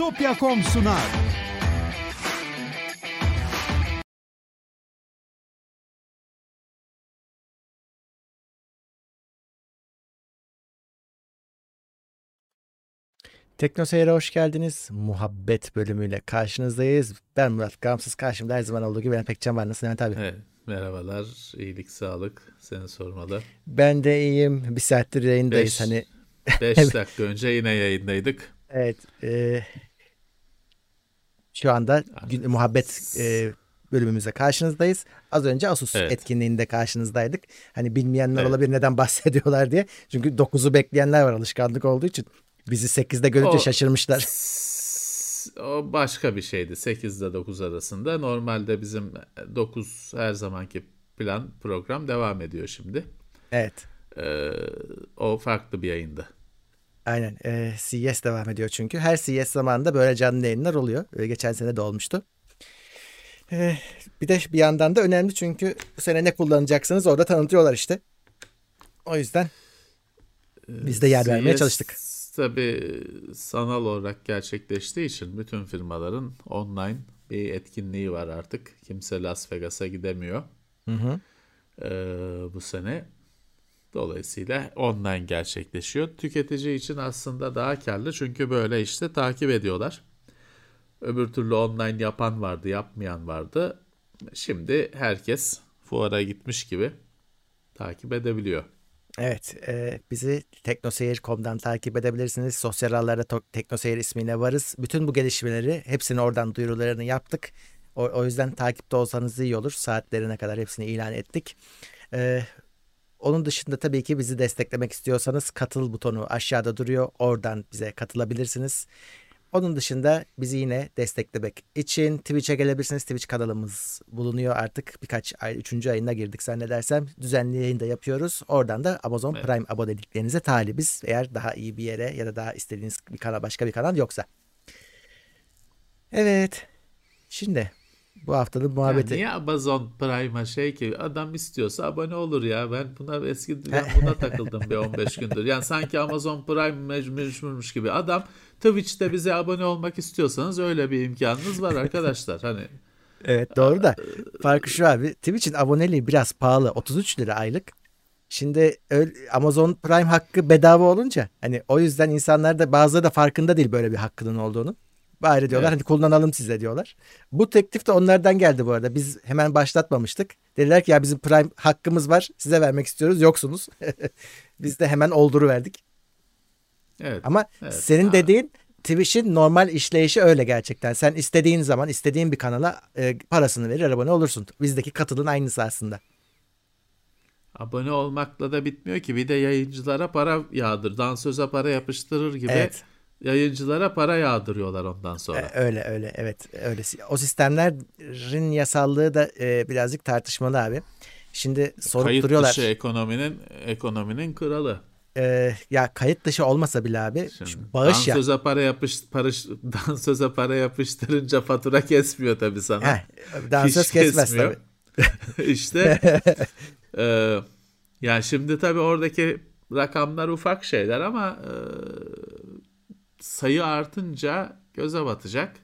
Bitopya.com sunar. Tekno Seyir'e hoş geldiniz. Muhabbet bölümüyle karşınızdayız. Ben Murat Gamsız. Karşımda her zaman olduğu gibi ben Pekcan var. Nasılsın Levent abi? Evet, merhabalar, iyilik, sağlık. Seni sormalı. Ben de iyiyim. Bir saattir yayındayız. Beş, hani beş dakika önce yine yayındaydık. evet. e, şu anda gün- muhabbet e, bölümümüzde karşınızdayız. Az önce Asus Evet. etkinliğinde karşınızdaydık. Hani bilmeyenler Evet. olabilir neden bahsediyorlar diye. Çünkü 9'u bekleyenler var alışkanlık olduğu için. Bizi 8'de görünce O- şaşırmışlar. O başka bir şeydi. 8 ile 9 arasında. Normalde bizim 9 her zamanki plan program devam ediyor şimdi. Evet. Ee, o farklı bir yayında. Aynen. E, CES devam ediyor çünkü. Her CES zamanında böyle canlı yayınlar oluyor. E, geçen sene de olmuştu. E, bir de bir yandan da önemli çünkü bu sene ne kullanacaksınız orada tanıtıyorlar işte. O yüzden biz de yer vermeye CES çalıştık. Tabii sanal olarak gerçekleştiği için bütün firmaların online bir etkinliği var artık. Kimse Las Vegas'a gidemiyor. Hı hı. Ee, bu sene. Dolayısıyla online gerçekleşiyor. Tüketici için aslında daha karlı çünkü böyle işte takip ediyorlar. Öbür türlü online yapan vardı, yapmayan vardı. Şimdi herkes fuara gitmiş gibi takip edebiliyor. Evet, e, bizi teknoseyir.com'dan takip edebilirsiniz. Sosyal ağlarda Teknoseyir ismiyle varız. Bütün bu gelişmeleri hepsini oradan duyurularını yaptık. O, o yüzden takipte olsanız iyi olur. Saatlerine kadar hepsini ilan ettik. E, onun dışında tabii ki bizi desteklemek istiyorsanız katıl butonu aşağıda duruyor. Oradan bize katılabilirsiniz. Onun dışında bizi yine desteklemek için Twitch'e gelebilirsiniz. Twitch kanalımız bulunuyor artık. Birkaç ay, üçüncü ayına girdik zannedersem. Düzenli yayın da yapıyoruz. Oradan da Amazon Evet. Prime aboneliklerinize talibiz. Eğer daha iyi bir yere ya da daha istediğiniz bir kanal, başka bir kanal yoksa. Evet. Şimdi bu haftanın muhabbeti. niye Amazon Prime'a şey ki adam istiyorsa abone olur ya. Ben buna eski ben buna takıldım bir 15 gündür. Yani sanki Amazon Prime mec- mecburmuş gibi. Adam Twitch'te bize abone olmak istiyorsanız öyle bir imkanınız var arkadaşlar. Hani Evet doğru da farkı şu abi. Twitch'in aboneliği biraz pahalı. 33 lira aylık. Şimdi Amazon Prime hakkı bedava olunca hani o yüzden insanlar da bazıları da farkında değil böyle bir hakkının olduğunu. Bari diyorlar Evet. hadi kullanalım size diyorlar. Bu teklif de onlardan geldi bu arada. Biz hemen başlatmamıştık. Dediler ki ya bizim Prime hakkımız var. Size vermek istiyoruz. Yoksunuz. Biz de hemen olduruverdik. evet. Ama Evet. senin Ha. dediğin Twitch'in normal işleyişi öyle gerçekten. Sen istediğin zaman istediğin bir kanala e, parasını verir abone olursun. Bizdeki katılın aynısı aslında. Abone olmakla da bitmiyor ki. Bir de yayıncılara para yağdır. Dansöze para yapıştırır gibi Evet. Yayıncılara para yağdırıyorlar ondan sonra. E, öyle öyle evet öyle. O sistemlerin yasallığı da e, birazcık tartışmalı abi. Şimdi sorup Kayıt duruyorlar. dışı ekonominin ekonominin kralı. E, ya kayıt dışı olmasa bile abi Şimdi bağış ya. dansöze para yapış parış dansöze para yapıştırınca fatura kesmiyor tabii sana. Heh, dansöz Hiç kesmez kesmiyor. tabii. işte e, yani şimdi tabii oradaki rakamlar ufak şeyler ama e, sayı artınca göze batacak.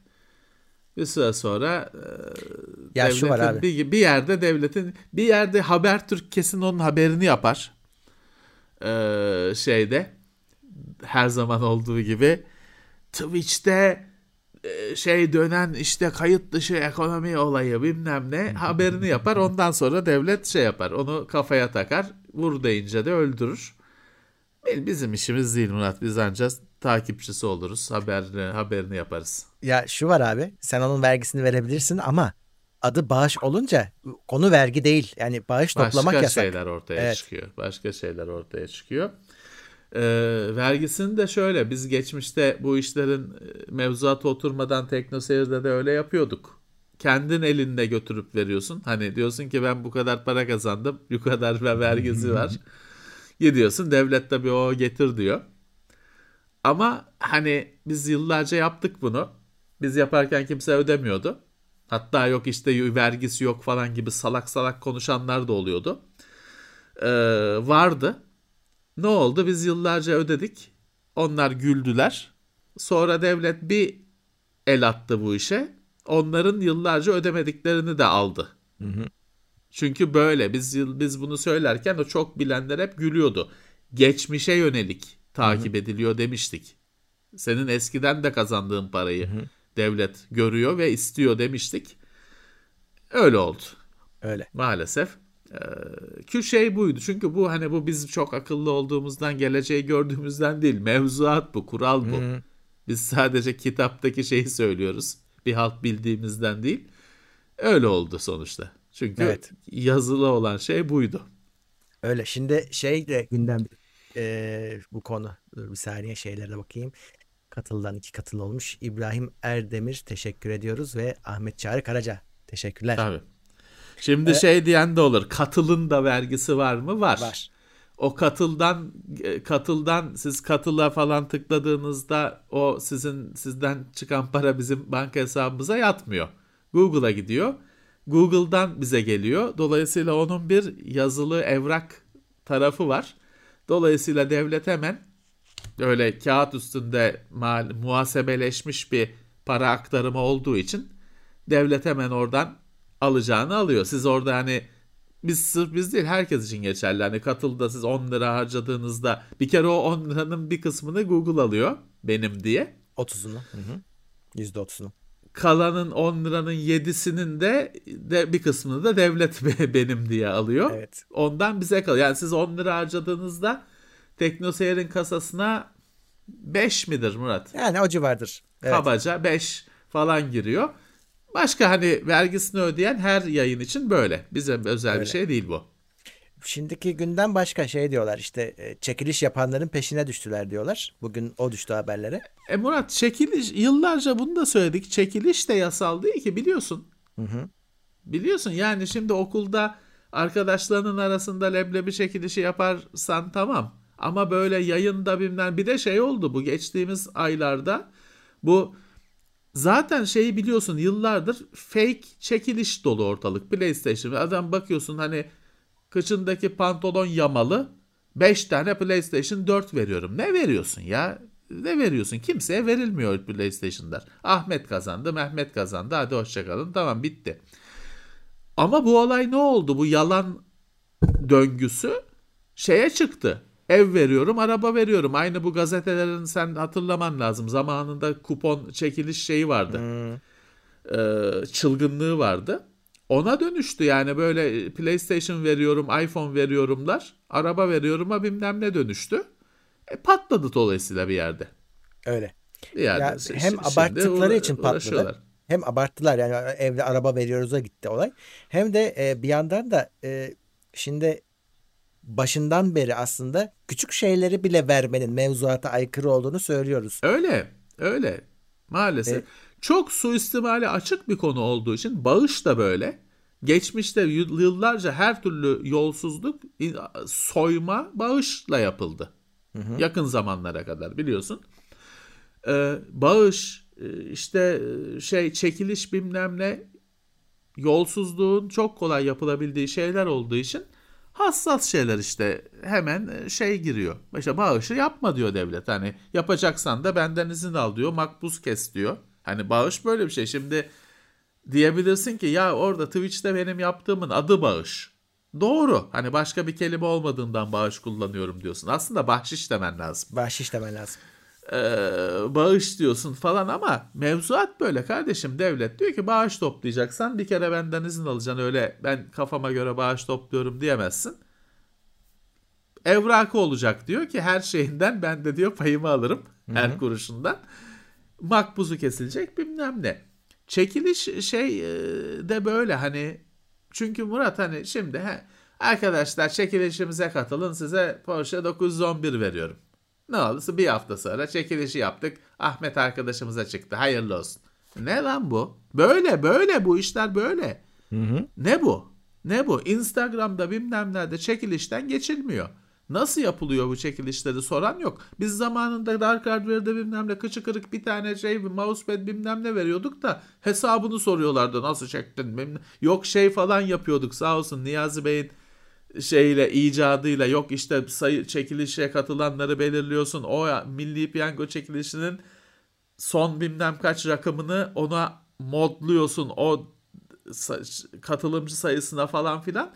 Bir süre sonra e, Ya şu var abi. bir, bir yerde devletin bir yerde Habertürk kesin onun haberini yapar. E, şeyde her zaman olduğu gibi Twitch'te e, şey dönen işte kayıt dışı ekonomi olayı bilmem ne haberini yapar. Ondan sonra devlet şey yapar. Onu kafaya takar. Vur deyince de öldürür. Bizim işimiz değil Murat. Biz ancak takipçisi oluruz. Haberini, haberini yaparız. Ya şu var abi sen onun vergisini verebilirsin ama adı bağış olunca konu vergi değil. Yani bağış toplamak Başka yasak. şeyler ortaya Evet. çıkıyor. Başka şeyler ortaya çıkıyor. Ee, vergisini de şöyle biz geçmişte bu işlerin e, mevzuata oturmadan teknoseyirde de öyle yapıyorduk. Kendin elinde götürüp veriyorsun. Hani diyorsun ki ben bu kadar para kazandım. Bu kadar ve vergisi var. Gidiyorsun devlet tabii o getir diyor. Ama hani biz yıllarca yaptık bunu. Biz yaparken kimse ödemiyordu. Hatta yok işte vergisi yok falan gibi salak salak konuşanlar da oluyordu. Ee, vardı. Ne oldu? Biz yıllarca ödedik. Onlar güldüler. Sonra devlet bir el attı bu işe. Onların yıllarca ödemediklerini de aldı. Hı hı. Çünkü böyle biz biz bunu söylerken o çok bilenler hep gülüyordu. Geçmişe yönelik takip hı hı. ediliyor demiştik. Senin eskiden de kazandığın parayı hı hı. devlet görüyor ve istiyor demiştik. Öyle oldu. Öyle. Maalesef. Ee, şey buydu. Çünkü bu hani bu biz çok akıllı olduğumuzdan, geleceği gördüğümüzden değil. Mevzuat bu, kural bu. Hı-hı. Biz sadece kitaptaki şeyi söylüyoruz. Bir halt bildiğimizden değil. Öyle oldu sonuçta. Çünkü evet. yazılı olan şey buydu. Öyle. Şimdi şey de gündem e, bu konu. Dur bir saniye şeylere bakayım. Katıldan iki katıl olmuş. İbrahim Erdemir teşekkür ediyoruz ve Ahmet Çağrı Karaca teşekkürler. Tabii. Şimdi ee, şey diyen de olur. Katılın da vergisi var mı? Var. Var. O katıldan e, katıldan siz katıla falan tıkladığınızda o sizin sizden çıkan para bizim banka hesabımıza yatmıyor. Google'a gidiyor. Google'dan bize geliyor. Dolayısıyla onun bir yazılı evrak tarafı var. Dolayısıyla devlet hemen öyle kağıt üstünde muhasebeleşmiş bir para aktarımı olduğu için devlet hemen oradan alacağını alıyor. Siz orada hani biz sırf biz değil herkes için geçerli. Hani katılda siz 10 lira harcadığınızda bir kere o 10 liranın bir kısmını Google alıyor benim diye. 30'unu. Hı hı. %30'unu. Kalanın 10 liranın 7'sinin de, de bir kısmını da devlet benim diye alıyor. Evet. Ondan bize kalıyor. Yani siz 10 lira harcadığınızda Teknoseyir'in kasasına 5 midir Murat? Yani o civardır. Evet. Kabaca 5 falan giriyor. Başka hani vergisini ödeyen her yayın için böyle. Bize özel Öyle. bir şey değil bu. Şimdiki günden başka şey diyorlar işte e, çekiliş yapanların peşine düştüler diyorlar. Bugün o düştü haberlere. E Murat çekiliş yıllarca bunu da söyledik. Çekiliş de yasal değil ki biliyorsun. Hı hı. Biliyorsun yani şimdi okulda arkadaşlarının arasında leblebi çekilişi yaparsan tamam. Ama böyle yayında bilmem bir de şey oldu bu geçtiğimiz aylarda bu Zaten şeyi biliyorsun yıllardır fake çekiliş dolu ortalık PlayStation. Adam bakıyorsun hani kıçındaki pantolon yamalı 5 tane PlayStation 4 veriyorum. Ne veriyorsun ya? Ne veriyorsun? Kimseye verilmiyor PlayStation'lar. Ahmet kazandı, Mehmet kazandı. Hadi hoşçakalın. Tamam bitti. Ama bu olay ne oldu? Bu yalan döngüsü şeye çıktı. Ev veriyorum, araba veriyorum. Aynı bu gazetelerin sen hatırlaman lazım. Zamanında kupon çekiliş şeyi vardı. Hmm. Ee, çılgınlığı vardı. Ona dönüştü yani böyle PlayStation veriyorum, iPhone veriyorumlar. Araba veriyorum'a bilmem ne dönüştü. E, patladı dolayısıyla bir yerde. Öyle. Yani ya hem abarttıkları için patladı. Hem abarttılar yani evde araba veriyoruz'a gitti olay. Hem de e, bir yandan da e, şimdi başından beri aslında küçük şeyleri bile vermenin mevzuata aykırı olduğunu söylüyoruz. Öyle, öyle. Maalesef. E, Çok suistimali açık bir konu olduğu için bağış da böyle. Geçmişte yıllarca her türlü yolsuzluk, soyma bağışla yapıldı. Hı hı. Yakın zamanlara kadar biliyorsun. Ee, bağış, e, işte e, şey çekiliş bilmem ne yolsuzluğun çok kolay yapılabildiği şeyler olduğu için hassas şeyler işte hemen e, şey giriyor. İşte bağışı yapma diyor devlet. Hani yapacaksan da benden izin al diyor. Makbuz kes diyor. Hani bağış böyle bir şey. Şimdi diyebilirsin ki ya orada Twitch'te benim yaptığımın adı bağış. Doğru. Hani başka bir kelime olmadığından bağış kullanıyorum diyorsun. Aslında bahşiş demen lazım. Bahşiş demen lazım e, bağış diyorsun falan ama mevzuat böyle kardeşim devlet diyor ki bağış toplayacaksan bir kere benden izin alacaksın öyle ben kafama göre bağış topluyorum diyemezsin. Evrakı olacak diyor ki her şeyinden ben de diyor payımı alırım Hı-hı. her kuruşundan. Makbuzu kesilecek bilmem ne. Çekiliş şey e, de böyle hani çünkü Murat hani şimdi he, arkadaşlar çekilişimize katılın size Porsche 911 veriyorum. Ne oldu? Bir hafta sonra çekilişi yaptık. Ahmet arkadaşımıza çıktı. Hayırlı olsun. Ne lan bu? Böyle böyle bu işler böyle. Hı hı. Ne bu? Ne bu? Instagram'da bilmem nerede çekilişten geçilmiyor. Nasıl yapılıyor bu çekilişleri soran yok. Biz zamanında Dark Hardware'da bilmem ne kıçı kırık bir tane şey bir mousepad bilmem ne veriyorduk da hesabını soruyorlardı. Nasıl çektin bilmem Yok şey falan yapıyorduk. Sağ olsun Niyazi Bey'in şeyle icadıyla yok işte sayı çekilişe katılanları belirliyorsun. O milli piyango çekilişinin son bilmem kaç rakamını ona modluyorsun. O katılımcı sayısına falan filan.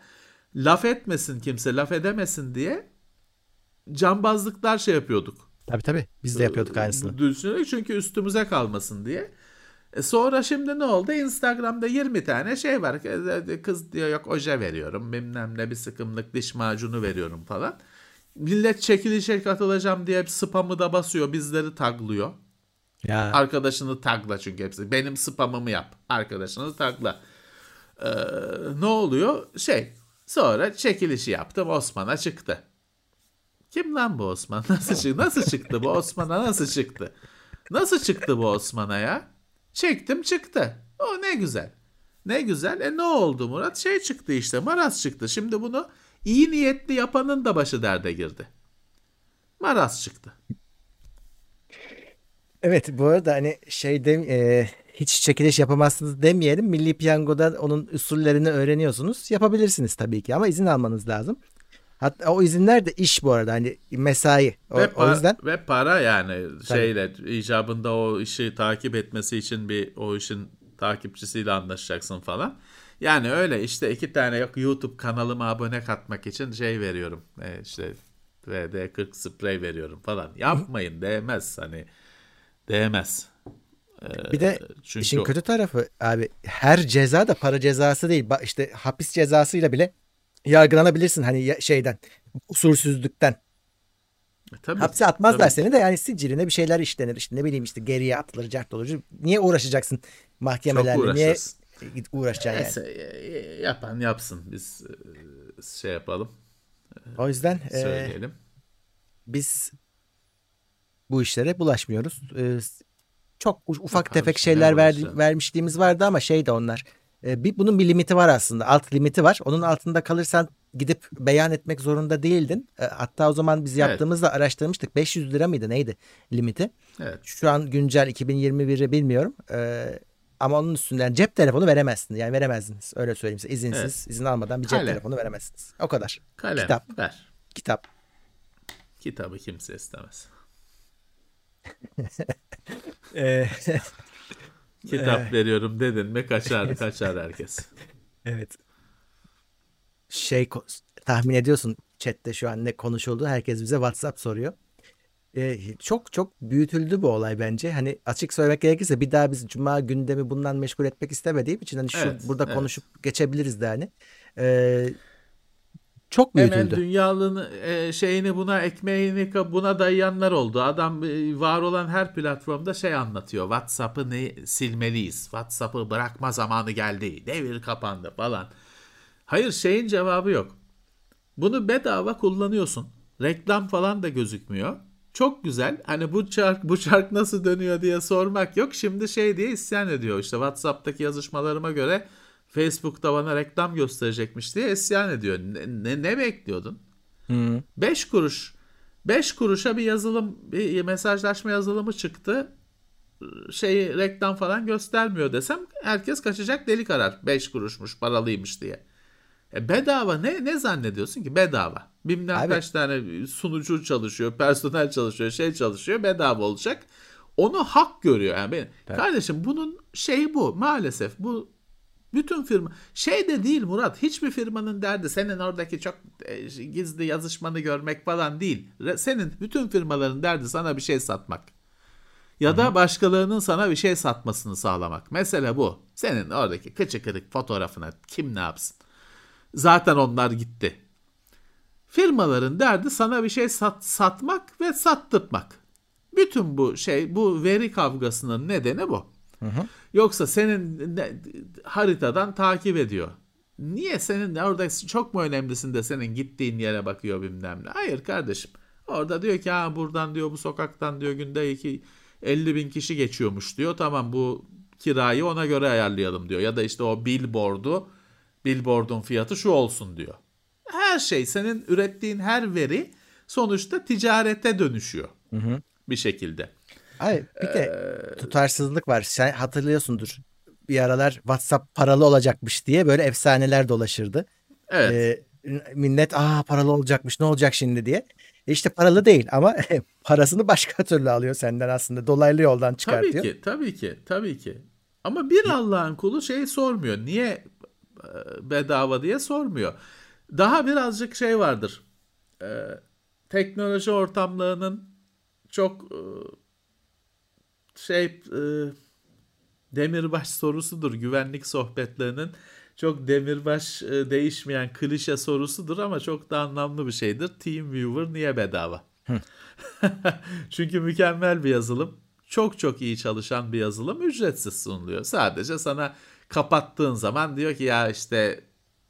Laf etmesin kimse laf edemesin diye cambazlıklar şey yapıyorduk. Tabii tabii biz de yapıyorduk aynısını. Düşünerek çünkü üstümüze kalmasın diye. E sonra şimdi ne oldu? Instagram'da 20 tane şey var. Kız diyor yok oje veriyorum. Bilmem ne bir sıkımlık diş macunu veriyorum falan. Millet çekilişe katılacağım diye spamı da basıyor. Bizleri taglıyor. Ya. Arkadaşını tagla çünkü hepsi. Benim spamımı yap. Arkadaşını tagla. Ee, ne oluyor? Şey sonra çekilişi yaptım. Osman'a çıktı. Kim lan bu Osman? Nasıl çıktı? Nasıl çıktı bu Osman'a? Nasıl çıktı? Nasıl çıktı bu Osman'a ya? Çektim çıktı. O ne güzel. Ne güzel. E ne oldu Murat? Şey çıktı işte. Maraz çıktı. Şimdi bunu iyi niyetli yapanın da başı derde girdi. Maraz çıktı. Evet bu arada hani şey de e, hiç çekiliş yapamazsınız demeyelim. Milli Piyango'da onun usullerini öğreniyorsunuz. Yapabilirsiniz tabii ki ama izin almanız lazım. Hatta o izinler de iş bu arada hani mesai. O, ve, o yüzden ve para yani şeyle icabında o işi takip etmesi için bir o işin takipçisiyle anlaşacaksın falan. Yani öyle işte iki tane yok YouTube kanalıma abone katmak için şey veriyorum. E işte VD40 sprey veriyorum falan. Yapmayın değmez hani değmez. Ee, bir de çünkü işin kötü tarafı abi her ceza da para cezası değil. İşte hapis cezasıyla bile yargılanabilirsin hani şeyden usulsüzlükten. E, tabii, Hapse atmazlar tabii. seni de yani siciline bir şeyler işlenir işte ne bileyim işte geriye atılır cart olur. Niye uğraşacaksın mahkemelerle niye uğraşacaksın yani. Yapan yapsın biz e, şey yapalım. O yüzden e, söyleyelim. E, biz bu işlere bulaşmıyoruz. E, çok ufak tefek şeyler verdi, vermişliğimiz vardı ama şey de onlar e, bir bunun bir limiti var aslında. Alt limiti var. Onun altında kalırsan gidip beyan etmek zorunda değildin. E, hatta o zaman biz yaptığımızda evet. araştırmıştık. 500 lira mıydı neydi limiti? Evet. Şu an güncel 2021'i bilmiyorum. E, ama onun üstünden cep telefonu veremezsin. Yani veremezdiniz. Öyle söyleyeyim size. İzinsiz, evet. izin almadan bir cep Kalem. telefonu veremezsiniz. O kadar. Kalem Kitap. ver. Kitap. Kitabı kimse istemez. Kitap evet. veriyorum dedin mi kaçar kaçar herkes. Evet. Şey tahmin ediyorsun chatte şu an ne konuşuldu. Herkes bize WhatsApp soruyor. Ee, çok çok büyütüldü bu olay bence. Hani açık söylemek gerekirse bir daha biz cuma gündemi bundan meşgul etmek istemediğim için hani şu evet, burada evet. konuşup geçebiliriz de hani. Ee, çok büyütüldü. Hemen dünyalığın e, şeyini buna ekmeğini buna dayayanlar oldu. Adam e, var olan her platformda şey anlatıyor. WhatsApp'ı ne silmeliyiz. WhatsApp'ı bırakma zamanı geldi. Devir kapandı falan. Hayır şeyin cevabı yok. Bunu bedava kullanıyorsun. Reklam falan da gözükmüyor. Çok güzel. Hani bu çark bu çark nasıl dönüyor diye sormak yok. Şimdi şey diye isyan ediyor. İşte WhatsApp'taki yazışmalarıma göre Facebook'ta bana reklam gösterecekmiş diye isyan ediyor. Ne, ne, ne bekliyordun? 5 kuruş 5 kuruşa bir yazılım bir mesajlaşma yazılımı çıktı. Şey reklam falan göstermiyor desem herkes kaçacak delik arar. 5 kuruşmuş paralıymış diye. E bedava ne ne zannediyorsun ki bedava? Bilmem kaç tane sunucu çalışıyor, personel çalışıyor, şey çalışıyor bedava olacak. Onu hak görüyor yani. Benim. Kardeşim bunun şeyi bu maalesef bu bütün firma şey de değil Murat hiçbir firmanın derdi senin oradaki çok e, gizli yazışmanı görmek falan değil. Senin bütün firmaların derdi sana bir şey satmak. Ya da başkalarının sana bir şey satmasını sağlamak. Mesela bu. Senin oradaki kıçı kırık fotoğrafına kim ne yapsın? Zaten onlar gitti. Firmaların derdi sana bir şey sat, satmak ve sattırtmak. Bütün bu şey bu veri kavgasının nedeni bu. Hı hı. Yoksa senin haritadan takip ediyor. Niye senin orada çok mu önemlisin de senin gittiğin yere bakıyor bilmem ne. Hayır kardeşim. Orada diyor ki ha buradan diyor bu sokaktan diyor günde iki 50 bin kişi geçiyormuş diyor. Tamam bu kirayı ona göre ayarlayalım diyor. Ya da işte o billboard'u billboard'un fiyatı şu olsun diyor. Her şey senin ürettiğin her veri sonuçta ticarete dönüşüyor. Hı hı. Bir şekilde. Ay bir de ee, tutarsızlık var. Sen hatırlıyorsundur. Bir aralar WhatsApp paralı olacakmış diye böyle efsaneler dolaşırdı. Evet. Ee, millet aa paralı olacakmış ne olacak şimdi diye. E işte paralı değil ama parasını başka türlü alıyor senden aslında. Dolaylı yoldan çıkartıyor. Tabii ki, tabii ki, tabii ki. Ama bir Allah'ın kulu şey sormuyor. Niye bedava diye sormuyor. Daha birazcık şey vardır. Ee, teknoloji ortamlarının çok e, şey e, demirbaş sorusudur. Güvenlik sohbetlerinin çok demirbaş e, değişmeyen klişe sorusudur ama çok da anlamlı bir şeydir. TeamViewer niye bedava? Çünkü mükemmel bir yazılım. Çok çok iyi çalışan bir yazılım ücretsiz sunuluyor. Sadece sana kapattığın zaman diyor ki ya işte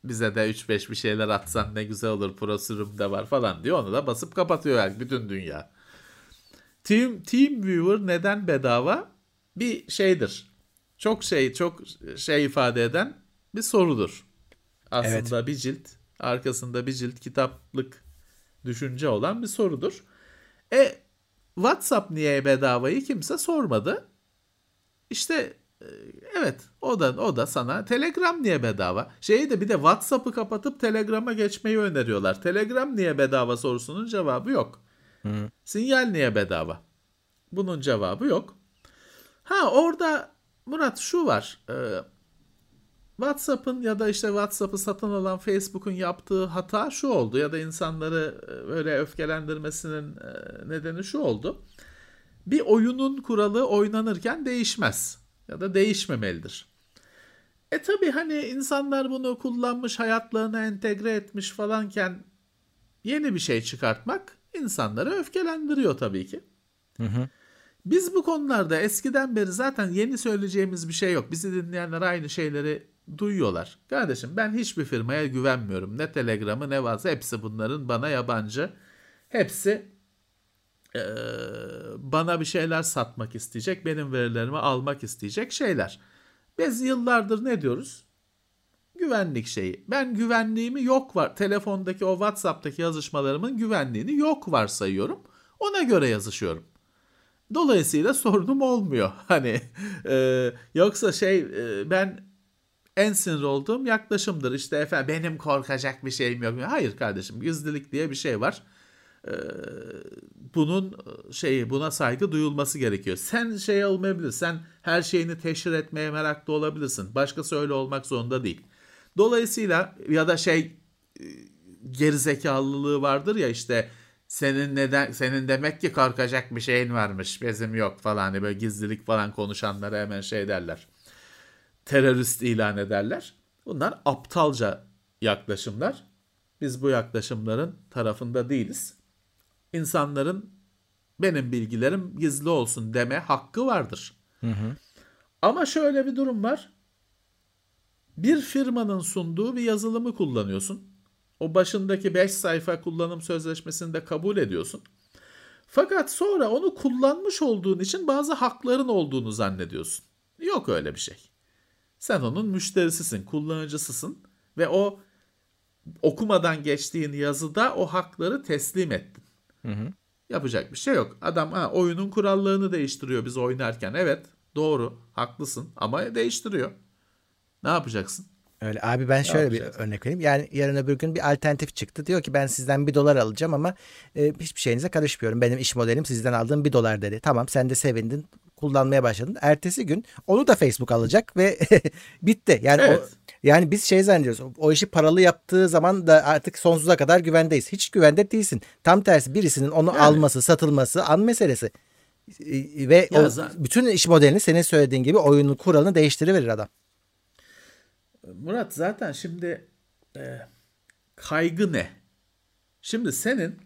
bize de 3-5 bir şeyler atsan ne güzel olur prosürüm de var falan diyor. Onu da basıp kapatıyor yani bütün dünya. Team, TeamViewer neden bedava? Bir şeydir. Çok şey çok şey ifade eden bir sorudur. Aslında evet. bir cilt arkasında bir cilt kitaplık düşünce olan bir sorudur. E WhatsApp niye bedavayı kimse sormadı. İşte e, evet o da o da sana Telegram niye bedava? Şeyi de bir de WhatsApp'ı kapatıp Telegram'a geçmeyi öneriyorlar. Telegram niye bedava sorusunun cevabı yok. Hı. Sinyal niye bedava? Bunun cevabı yok. Ha orada Murat şu var. E, WhatsApp'ın ya da işte WhatsApp'ı satın alan Facebook'un yaptığı hata şu oldu ya da insanları böyle öfkelendirmesinin e, nedeni şu oldu. Bir oyunun kuralı oynanırken değişmez ya da değişmemelidir. E tabi hani insanlar bunu kullanmış hayatlarına entegre etmiş falanken yeni bir şey çıkartmak insanları öfkelendiriyor tabii ki. Hı hı. Biz bu konularda eskiden beri zaten yeni söyleyeceğimiz bir şey yok. Bizi dinleyenler aynı şeyleri duyuyorlar. Kardeşim ben hiçbir firmaya güvenmiyorum. Ne Telegram'ı ne varsa hepsi bunların bana yabancı. Hepsi e, bana bir şeyler satmak isteyecek. Benim verilerimi almak isteyecek şeyler. Biz yıllardır ne diyoruz? Güvenlik şeyi. Ben güvenliğimi yok var. Telefondaki o WhatsApp'taki yazışmalarımın güvenliğini yok varsayıyorum. Ona göre yazışıyorum. Dolayısıyla sorunum olmuyor. Hani e, yoksa şey e, ben en sinir olduğum yaklaşımdır. İşte efendim benim korkacak bir şeyim yok. Hayır kardeşim gizlilik diye bir şey var. Ee, bunun şeyi buna saygı duyulması gerekiyor. Sen şey olmayabilir. Sen her şeyini teşhir etmeye meraklı olabilirsin. Başkası öyle olmak zorunda değil. Dolayısıyla ya da şey e, gerizekalılığı vardır ya işte senin neden senin demek ki korkacak bir şeyin varmış bizim yok falan hani böyle gizlilik falan konuşanlara hemen şey derler terörist ilan ederler. Bunlar aptalca yaklaşımlar. Biz bu yaklaşımların tarafında değiliz. İnsanların benim bilgilerim gizli olsun deme hakkı vardır. Hı hı. Ama şöyle bir durum var. Bir firmanın sunduğu bir yazılımı kullanıyorsun. O başındaki 5 sayfa kullanım sözleşmesini de kabul ediyorsun. Fakat sonra onu kullanmış olduğun için bazı hakların olduğunu zannediyorsun. Yok öyle bir şey. Sen onun müşterisisin, kullanıcısısın ve o okumadan geçtiğin yazıda o hakları teslim ettin. Hı hı. Yapacak bir şey yok. Adam ha, oyunun kurallarını değiştiriyor biz oynarken. Evet doğru haklısın ama değiştiriyor. Ne yapacaksın? Öyle abi ben şöyle bir örnek vereyim. Yani yarın öbür gün bir alternatif çıktı. Diyor ki ben sizden bir dolar alacağım ama e, hiçbir şeyinize karışmıyorum. Benim iş modelim sizden aldığım bir dolar dedi. Tamam sen de sevindin kullanmaya başladın. Ertesi gün onu da Facebook alacak ve bitti. Yani evet. o, yani biz şey zannediyoruz. O işi paralı yaptığı zaman da artık sonsuza kadar güvendeyiz. Hiç güvende değilsin. Tam tersi birisinin onu yani. alması, satılması an meselesi. Ve ya o, zaten... bütün iş modelini senin söylediğin gibi oyunun kuralını değiştiriverir adam. Murat zaten şimdi e, kaygı ne? Şimdi senin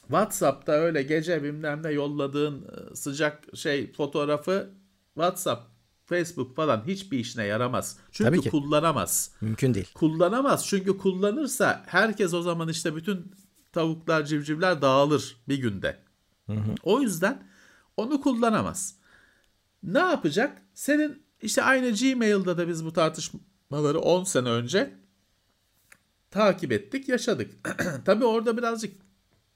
WhatsApp'ta öyle gece bilmem ne yolladığın e, sıcak şey fotoğrafı WhatsApp, Facebook falan hiçbir işine yaramaz. Çünkü Tabii ki. kullanamaz. Mümkün değil. Kullanamaz. Çünkü kullanırsa herkes o zaman işte bütün tavuklar, civcivler dağılır bir günde. Hı hı. O yüzden onu kullanamaz. Ne yapacak? Senin işte aynı Gmail'da da biz bu tartışmaları 10 sene önce takip ettik, yaşadık. Tabii orada birazcık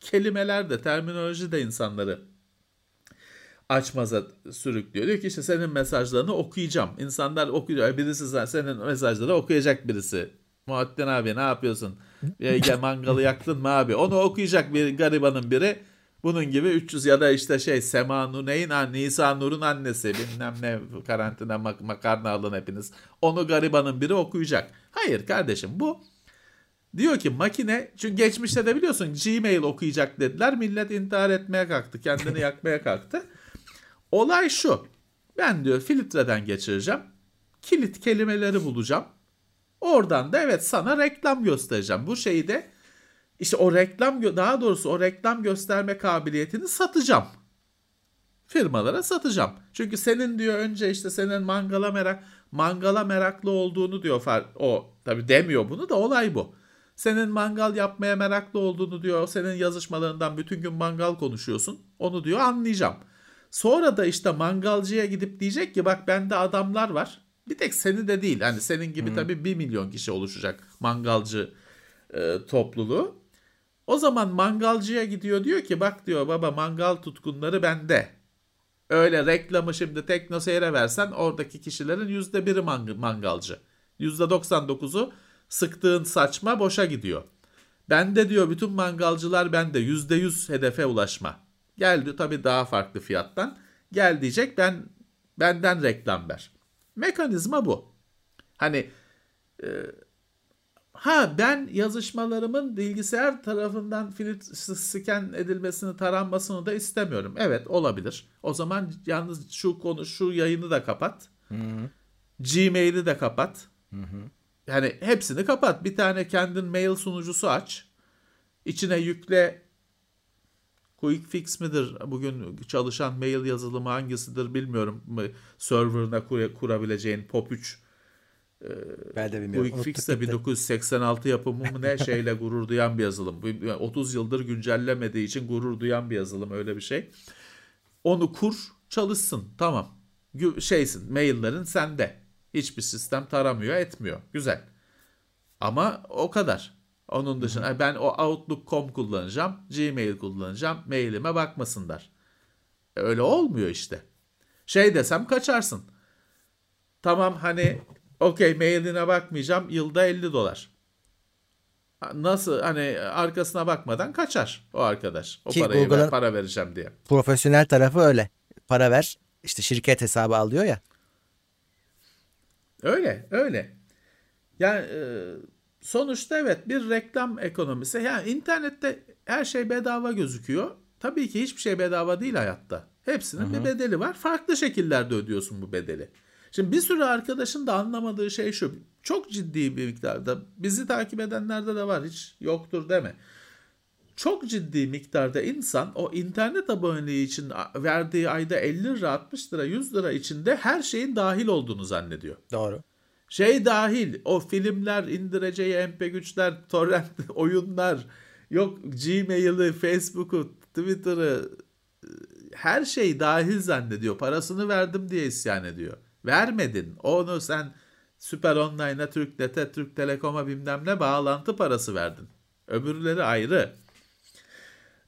kelimeler de terminoloji de insanları açmaza sürüklüyor. Diyor ki işte senin mesajlarını okuyacağım. İnsanlar okuyor. Birisi senin mesajları okuyacak birisi Muhattin abi ne yapıyorsun? Mangalı yaktın mı abi? Onu okuyacak bir garibanın biri. Bunun gibi 300 ya da işte şey Sema Nur'un Nisa Nur'un annesi bilmem ne karantina mak makarna alın hepiniz. Onu garibanın biri okuyacak. Hayır kardeşim bu diyor ki makine çünkü geçmişte de biliyorsun Gmail okuyacak dediler. Millet intihar etmeye kalktı. Kendini yakmaya kalktı. Olay şu. Ben diyor filtreden geçireceğim. Kilit kelimeleri bulacağım. Oradan da evet sana reklam göstereceğim. Bu şeyi de işte o reklam daha doğrusu o reklam gösterme kabiliyetini satacağım. Firmalara satacağım. Çünkü senin diyor önce işte senin mangala merak mangala meraklı olduğunu diyor o tabi demiyor bunu da olay bu. Senin mangal yapmaya meraklı olduğunu diyor. Senin yazışmalarından bütün gün mangal konuşuyorsun. Onu diyor anlayacağım. Sonra da işte mangalcıya gidip diyecek ki bak bende adamlar var. Bir tek seni de değil. Hani senin gibi hmm. tabii bir milyon kişi oluşacak mangalcı e, topluluğu. O zaman mangalcıya gidiyor diyor ki bak diyor baba mangal tutkunları bende. Öyle reklamı şimdi teknoseyre versen oradaki kişilerin yüzde biri mangalcı. Yüzde 99'u sıktığın saçma boşa gidiyor. Bende diyor bütün mangalcılar bende yüzde yüz hedefe ulaşma. Geldi tabii daha farklı fiyattan. Gel diyecek ben benden reklam ver. Mekanizma bu. Hani e, ha ben yazışmalarımın bilgisayar tarafından filtre scan edilmesini taranmasını da istemiyorum. Evet olabilir. O zaman yalnız şu konu şu yayını da kapat. Hı hı. Gmail'i de kapat. Hı hı. Yani hepsini kapat. Bir tane kendin mail sunucusu aç. İçine yükle Quick Fix midir? Bugün çalışan mail yazılımı hangisidir bilmiyorum. Server'ına kur kurabileceğin POP3 e, ben de bilmiyorum. Quick Fix de 1986 yapımı mı ne şeyle gurur duyan bir yazılım. 30 yıldır güncellemediği için gurur duyan bir yazılım öyle bir şey. Onu kur çalışsın tamam. Şeysin maillerin sende. Hiçbir sistem taramıyor etmiyor. Güzel. Ama o kadar. Onun dışında ben o Outlook.com kullanacağım, Gmail kullanacağım, mailime bakmasınlar. E, öyle olmuyor işte. Şey desem kaçarsın. Tamam hani okey mailine bakmayacağım yılda 50 dolar. Nasıl hani arkasına bakmadan kaçar o arkadaş. O Ki parayı ver, para vereceğim diye. Profesyonel tarafı öyle. Para ver işte şirket hesabı alıyor ya. Öyle öyle. Yani e, sonuçta evet bir reklam ekonomisi. Yani internette her şey bedava gözüküyor. Tabii ki hiçbir şey bedava değil hayatta. Hepsinin Hı-hı. bir bedeli var. Farklı şekillerde ödüyorsun bu bedeli. Şimdi bir sürü arkadaşın da anlamadığı şey şu. Çok ciddi bir miktarda bizi takip edenlerde de var hiç yoktur deme. Çok ciddi miktarda insan o internet aboneliği için verdiği ayda 50 lira 60 lira 100 lira içinde her şeyin dahil olduğunu zannediyor. Doğru. Şey dahil o filmler indireceği MP3'ler, torrent oyunlar, yok Gmail'i, Facebook'u, Twitter'ı her şey dahil zannediyor. Parasını verdim diye isyan ediyor. Vermedin. Onu sen Süper Online'a, Türknet'e, Türk Telekom'a bilmem ne bağlantı parası verdin. Öbürleri ayrı.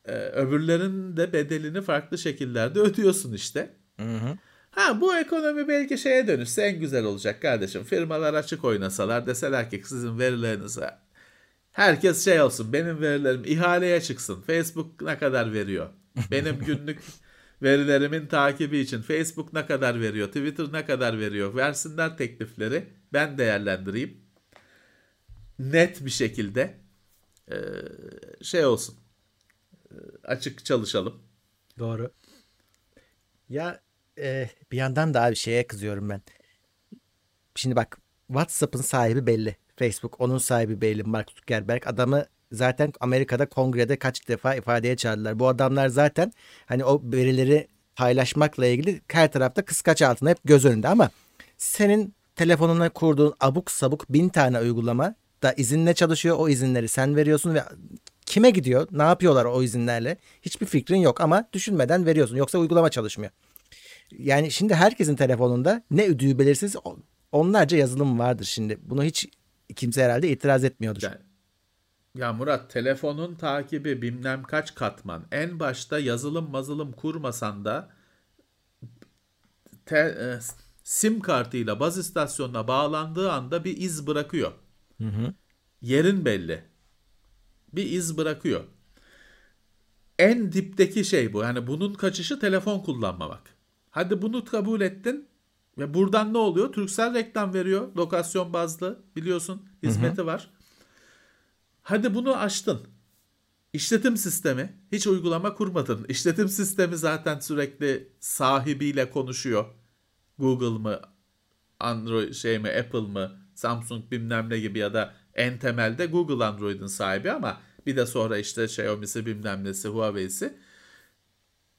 Ee, öbürlerin de bedelini farklı şekillerde ödüyorsun işte. Hı hı. Ha bu ekonomi belki şeye dönüşse en güzel olacak kardeşim. Firmalar açık oynasalar deseler ki sizin verilerinize herkes şey olsun benim verilerim ihaleye çıksın. Facebook ne kadar veriyor? Benim günlük verilerimin takibi için Facebook ne kadar veriyor? Twitter ne kadar veriyor? Versinler teklifleri. Ben değerlendireyim. Net bir şekilde şey olsun. Açık çalışalım. Doğru. Ya e, bir yandan da abi şeye kızıyorum ben. Şimdi bak WhatsApp'ın sahibi belli. Facebook onun sahibi belli. Mark Zuckerberg adamı zaten Amerika'da kongrede kaç defa ifadeye çağırdılar. Bu adamlar zaten hani o verileri paylaşmakla ilgili her tarafta kıskaç altında hep göz önünde ama senin telefonuna kurduğun abuk sabuk bin tane uygulama da izinle çalışıyor. O izinleri sen veriyorsun ve kime gidiyor? Ne yapıyorlar o izinlerle? Hiçbir fikrin yok ama düşünmeden veriyorsun. Yoksa uygulama çalışmıyor. Yani şimdi herkesin telefonunda ne ödüğü belirsiz onlarca yazılım vardır şimdi. Bunu hiç kimse herhalde itiraz etmiyordur. Yani, ya Murat telefonun takibi bilmem kaç katman. En başta yazılım mazılım kurmasan da te, e, sim kartıyla baz istasyonuna bağlandığı anda bir iz bırakıyor. Hı hı. Yerin belli. Bir iz bırakıyor. En dipteki şey bu. Yani bunun kaçışı telefon kullanmamak. Hadi bunu kabul ettin. Ve buradan ne oluyor? Turkcell reklam veriyor. Lokasyon bazlı. Biliyorsun hizmeti hı hı. var. Hadi bunu açtın. İşletim sistemi hiç uygulama kurmadın. İşletim sistemi zaten sürekli sahibiyle konuşuyor. Google mı, Android şey mi, Apple mı, Samsung bilmem ne gibi ya da en temelde Google Android'in sahibi ama bir de sonra işte Xiaomi'si bilmem nesi, Huawei'si.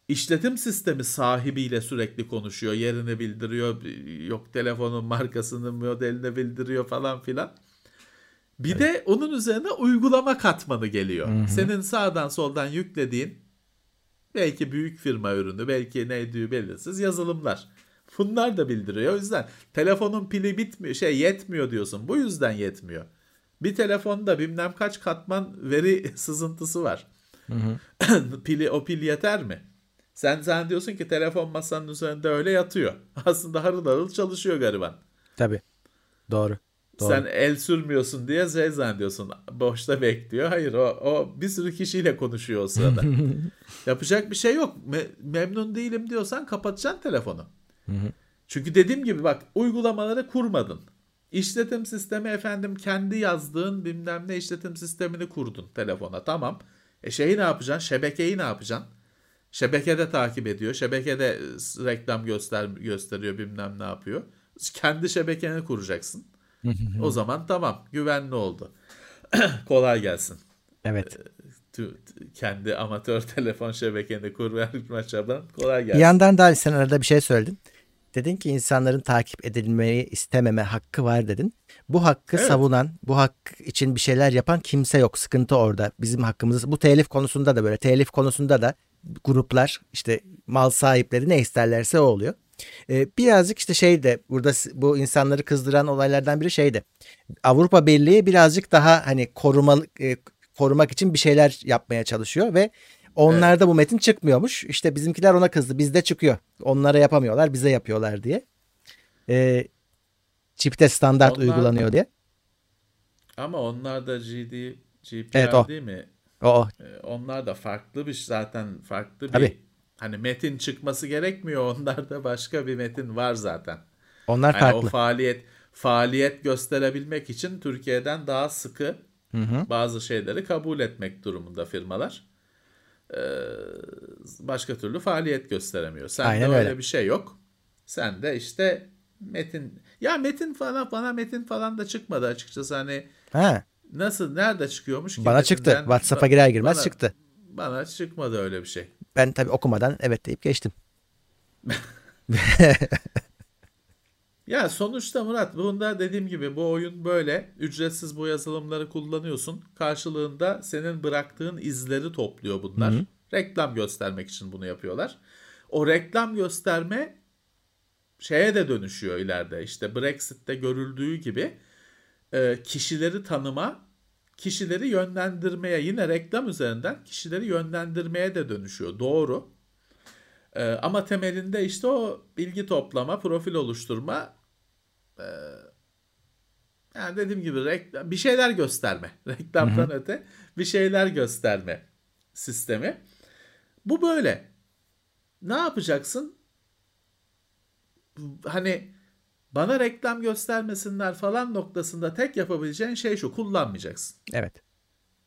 İşletim sistemi sahibiyle sürekli konuşuyor. Yerini bildiriyor. Yok telefonun markasını, modelini bildiriyor falan filan. Bir evet. de onun üzerine uygulama katmanı geliyor. Hı hı. Senin sağdan soldan yüklediğin belki büyük firma ürünü, belki neydi belirsiz yazılımlar. Bunlar da bildiriyor. O yüzden telefonun pili bitmiyor, şey yetmiyor diyorsun. Bu yüzden yetmiyor. Bir telefonda bilmem kaç katman veri sızıntısı var. Hı hı. pili o pil yeter mi? Sen sen diyorsun ki telefon masanın üzerinde öyle yatıyor. Aslında harıl harıl çalışıyor gariban. Tabii. Doğru. Doğru. Sen el sürmüyorsun diye şey zannediyorsun. Boşta bekliyor. Hayır o, o bir sürü kişiyle konuşuyor o sırada. Yapacak bir şey yok. Me- memnun değilim diyorsan kapatacaksın telefonu. Çünkü dediğim gibi bak uygulamaları kurmadın. İşletim sistemi efendim kendi yazdığın bilmem ne işletim sistemini kurdun telefona. Tamam. E şeyi ne yapacaksın? Şebekeyi ne yapacaksın? Şebekede takip ediyor. Şebekede reklam göster gösteriyor bilmem ne yapıyor. Kendi şebekeni kuracaksın. O zaman tamam güvenli oldu. Kolay gelsin. Evet. Ee, kendi amatör telefon şebekeni kur çaban kolay gelsin. Bir yandan da sen arada bir şey söyledin. Dedin ki insanların takip edilmeyi istememe hakkı var dedin. Bu hakkı evet. savunan, bu hak için bir şeyler yapan kimse yok. Sıkıntı orada. Bizim hakkımız bu telif konusunda da böyle. Telif konusunda da gruplar işte mal sahipleri ne isterlerse o oluyor. Ee, birazcık işte şey de burada bu insanları kızdıran olaylardan biri şeydi. Avrupa Birliği birazcık daha hani korumalı e, korumak için bir şeyler yapmaya çalışıyor ve onlarda evet. bu metin çıkmıyormuş. İşte bizimkiler ona kızdı. Bizde çıkıyor. Onlara yapamıyorlar, bize yapıyorlar diye. Ee, çipte standart onlar, uygulanıyor diye. Ama onlar da GD, GPR evet, o. değil mi? O. Ee, onlar da farklı bir zaten farklı bir Tabii. Hani metin çıkması gerekmiyor. Onlarda başka bir metin var zaten. Onlar yani farklı. O faaliyet faaliyet gösterebilmek için Türkiye'den daha sıkı hı hı. bazı şeyleri kabul etmek durumunda firmalar. Ee, başka türlü faaliyet gösteremiyor. Sen Aynen de öyle. öyle bir şey yok. Sen de işte metin ya metin falan bana metin falan da çıkmadı açıkçası hani. Ha. Nasıl? Nerede çıkıyormuş ki? Bana çıktı. WhatsApp'a girer girmez bana, çıktı. Bana çıkmadı öyle bir şey. Ben tabii okumadan evet deyip geçtim. ya sonuçta Murat bunda dediğim gibi bu oyun böyle. Ücretsiz bu yazılımları kullanıyorsun. Karşılığında senin bıraktığın izleri topluyor bunlar. Hı-hı. Reklam göstermek için bunu yapıyorlar. O reklam gösterme şeye de dönüşüyor ileride. İşte Brexit'te görüldüğü gibi e, kişileri tanıma, kişileri yönlendirmeye yine reklam üzerinden kişileri yönlendirmeye de dönüşüyor. Doğru. E, ama temelinde işte o bilgi toplama, profil oluşturma e, yani dediğim gibi reklam, bir şeyler gösterme. Reklamdan öte bir şeyler gösterme sistemi. Bu böyle. Ne yapacaksın? Hani bana reklam göstermesinler falan noktasında tek yapabileceğin şey şu kullanmayacaksın. Evet.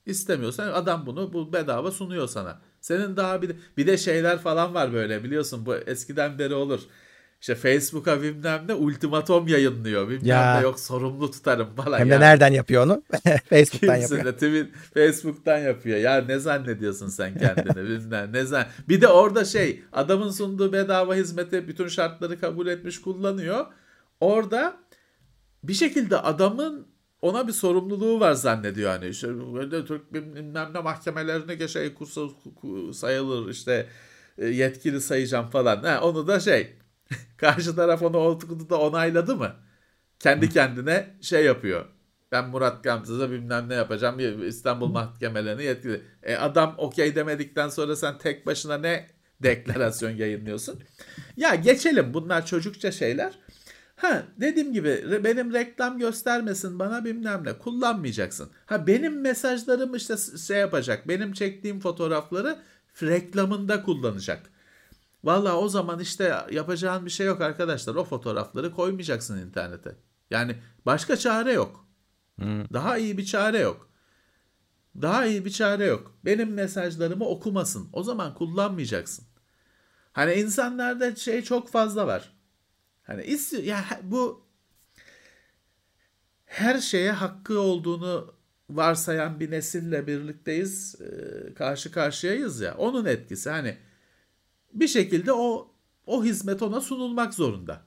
İstemiyorsan adam bunu bu bedava sunuyor sana. Senin daha bir de, bir de şeyler falan var böyle biliyorsun bu eskiden beri olur. İşte Facebook'a bilmem ne ultimatom yayınlıyor. Bilmem ya. ne yok sorumlu tutarım falan. Hem de ya. nereden yapıyor onu? Facebook'tan Kimse yapıyor. Tweet, Facebook'tan yapıyor. Ya ne zannediyorsun sen kendini bilmem ne zan. Bir de orada şey adamın sunduğu bedava hizmeti bütün şartları kabul etmiş kullanıyor. Orada bir şekilde adamın ona bir sorumluluğu var zannediyor hani işte Türk bilmem ne mahkemelerine şey kursa sayılır işte e, yetkili sayacağım falan. Ha, onu da şey karşı taraf onu oturdu da onayladı mı? Kendi kendine şey yapıyor. Ben Murat Gamsız'a bilmem ne yapacağım. İstanbul mahkemelerine yetkili. E adam okey demedikten sonra sen tek başına ne deklarasyon yayınlıyorsun? Ya geçelim bunlar çocukça şeyler. Ha dediğim gibi benim reklam göstermesin bana bilmem ne kullanmayacaksın. Ha benim mesajlarım işte şey yapacak. Benim çektiğim fotoğrafları reklamında kullanacak. Valla o zaman işte yapacağın bir şey yok arkadaşlar. O fotoğrafları koymayacaksın internete. Yani başka çare yok. Hmm. Daha iyi bir çare yok. Daha iyi bir çare yok. Benim mesajlarımı okumasın. O zaman kullanmayacaksın. Hani insanlarda şey çok fazla var. Hani istiyor ya bu her şeye hakkı olduğunu varsayan bir nesille birlikteyiz. karşı karşıyayız ya. Onun etkisi hani bir şekilde o o hizmet ona sunulmak zorunda.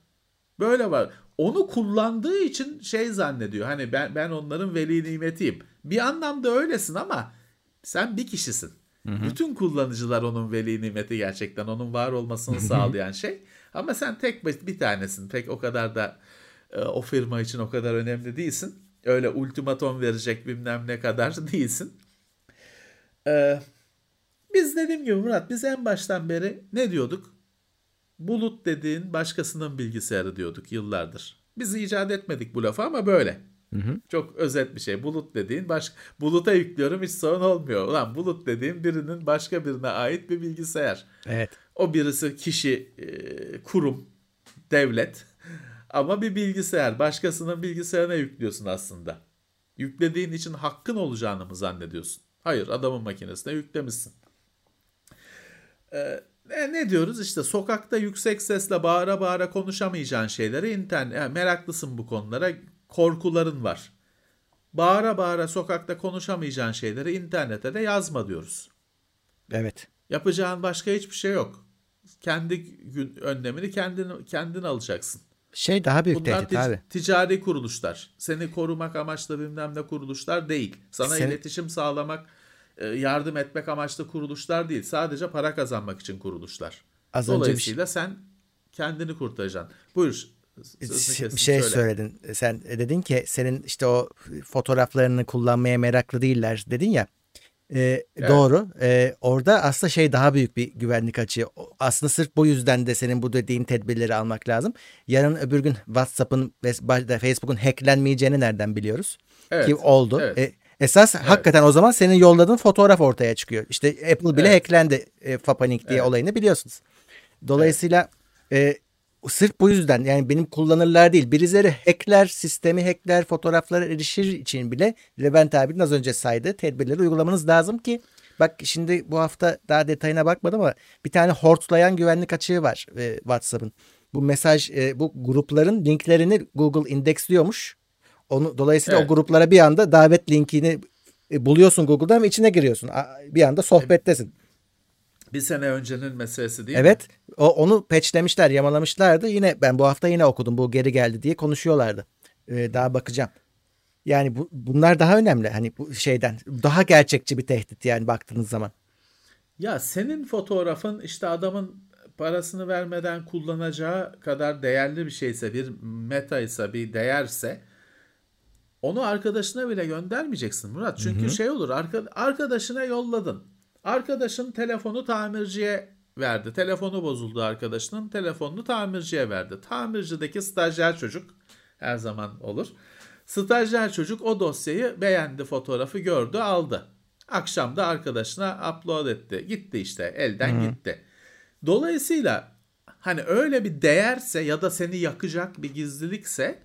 Böyle var. Onu kullandığı için şey zannediyor. Hani ben ben onların veli nimetiyim. Bir anlamda öylesin ama sen bir kişisin. Hı hı. Bütün kullanıcılar onun veli nimeti gerçekten onun var olmasını sağlayan şey. Ama sen tek bir tanesin. Pek o kadar da e, o firma için o kadar önemli değilsin. Öyle ultimatom verecek bilmem ne kadar değilsin. Ee, biz dediğim gibi Murat biz en baştan beri ne diyorduk? Bulut dediğin başkasının bilgisayarı diyorduk yıllardır. Biz icat etmedik bu lafı ama böyle. Hı hı. Çok özet bir şey. Bulut dediğin baş buluta yüklüyorum hiç sorun olmuyor. Ulan bulut dediğin birinin başka birine ait bir bilgisayar. Evet. O birisi kişi, e, kurum, devlet ama bir bilgisayar. Başkasının bilgisayarına yüklüyorsun aslında. Yüklediğin için hakkın olacağını mı zannediyorsun? Hayır adamın makinesine yüklemişsin. Ee, ne diyoruz işte sokakta yüksek sesle bağıra bağıra konuşamayacağın şeyleri internet yani meraklısın bu konulara korkuların var. Bağıra bağıra sokakta konuşamayacağın şeyleri internete de yazma diyoruz. Evet. Yapacağın başka hiçbir şey yok. Kendi gün önlemini kendin kendin alacaksın. Şey daha büyük Bunlar tehdit abi. Ticari kuruluşlar. Seni korumak amaçlı bilmem ne kuruluşlar değil. Sana Sen... iletişim sağlamak, e, yardım etmek amaçlı kuruluşlar değil. Sadece para kazanmak için kuruluşlar. Az Dolayısıyla önce bir... sen kendini kurtaracaksın. Buyur bir şey söyle. söyledin. Sen dedin ki senin işte o fotoğraflarını kullanmaya meraklı değiller dedin ya. Ee, evet. Doğru. Ee, orada aslında şey daha büyük bir güvenlik açığı. Aslında sırf bu yüzden de senin bu dediğin tedbirleri almak lazım. Yarın öbür gün WhatsApp'ın ve Facebook'un hacklenmeyeceğini nereden biliyoruz? Evet. Ki oldu. Evet. Ee, esas evet. hakikaten o zaman senin yolladığın fotoğraf ortaya çıkıyor. İşte Apple bile evet. hacklendi e, Fapanik diye evet. olayını biliyorsunuz. Dolayısıyla evet. e, sırf bu yüzden yani benim kullanırlar değil. Birileri hackler, sistemi hackler, fotoğraflara erişir için bile Levent abinin az önce saydığı tedbirleri uygulamanız lazım ki Bak şimdi bu hafta daha detayına bakmadım ama bir tane hortlayan güvenlik açığı var e, WhatsApp'ın. Bu mesaj e, bu grupların linklerini Google indeksliyormuş. Onu dolayısıyla evet. o gruplara bir anda davet linkini e, buluyorsun Google'dan ve içine giriyorsun. Bir anda sohbettesin. Bir sene öncenin meselesi değil evet, mi? Evet. O, onu patchlemişler, yamalamışlardı. Yine ben bu hafta yine okudum. Bu geri geldi diye konuşuyorlardı. Ee, daha bakacağım. Yani bu, bunlar daha önemli. Hani bu şeyden daha gerçekçi bir tehdit yani baktığınız zaman. Ya senin fotoğrafın işte adamın parasını vermeden kullanacağı kadar değerli bir şeyse, bir meta ise, bir değerse onu arkadaşına bile göndermeyeceksin Murat. Çünkü hı hı. şey olur arkadaşına yolladın. Arkadaşın telefonu tamirciye verdi. Telefonu bozuldu arkadaşının. Telefonunu tamirciye verdi. Tamircideki stajyer çocuk her zaman olur. Stajyer çocuk o dosyayı beğendi, fotoğrafı gördü, aldı. Akşam da arkadaşına upload etti. Gitti işte, elden Hı. gitti. Dolayısıyla hani öyle bir değerse ya da seni yakacak bir gizlilikse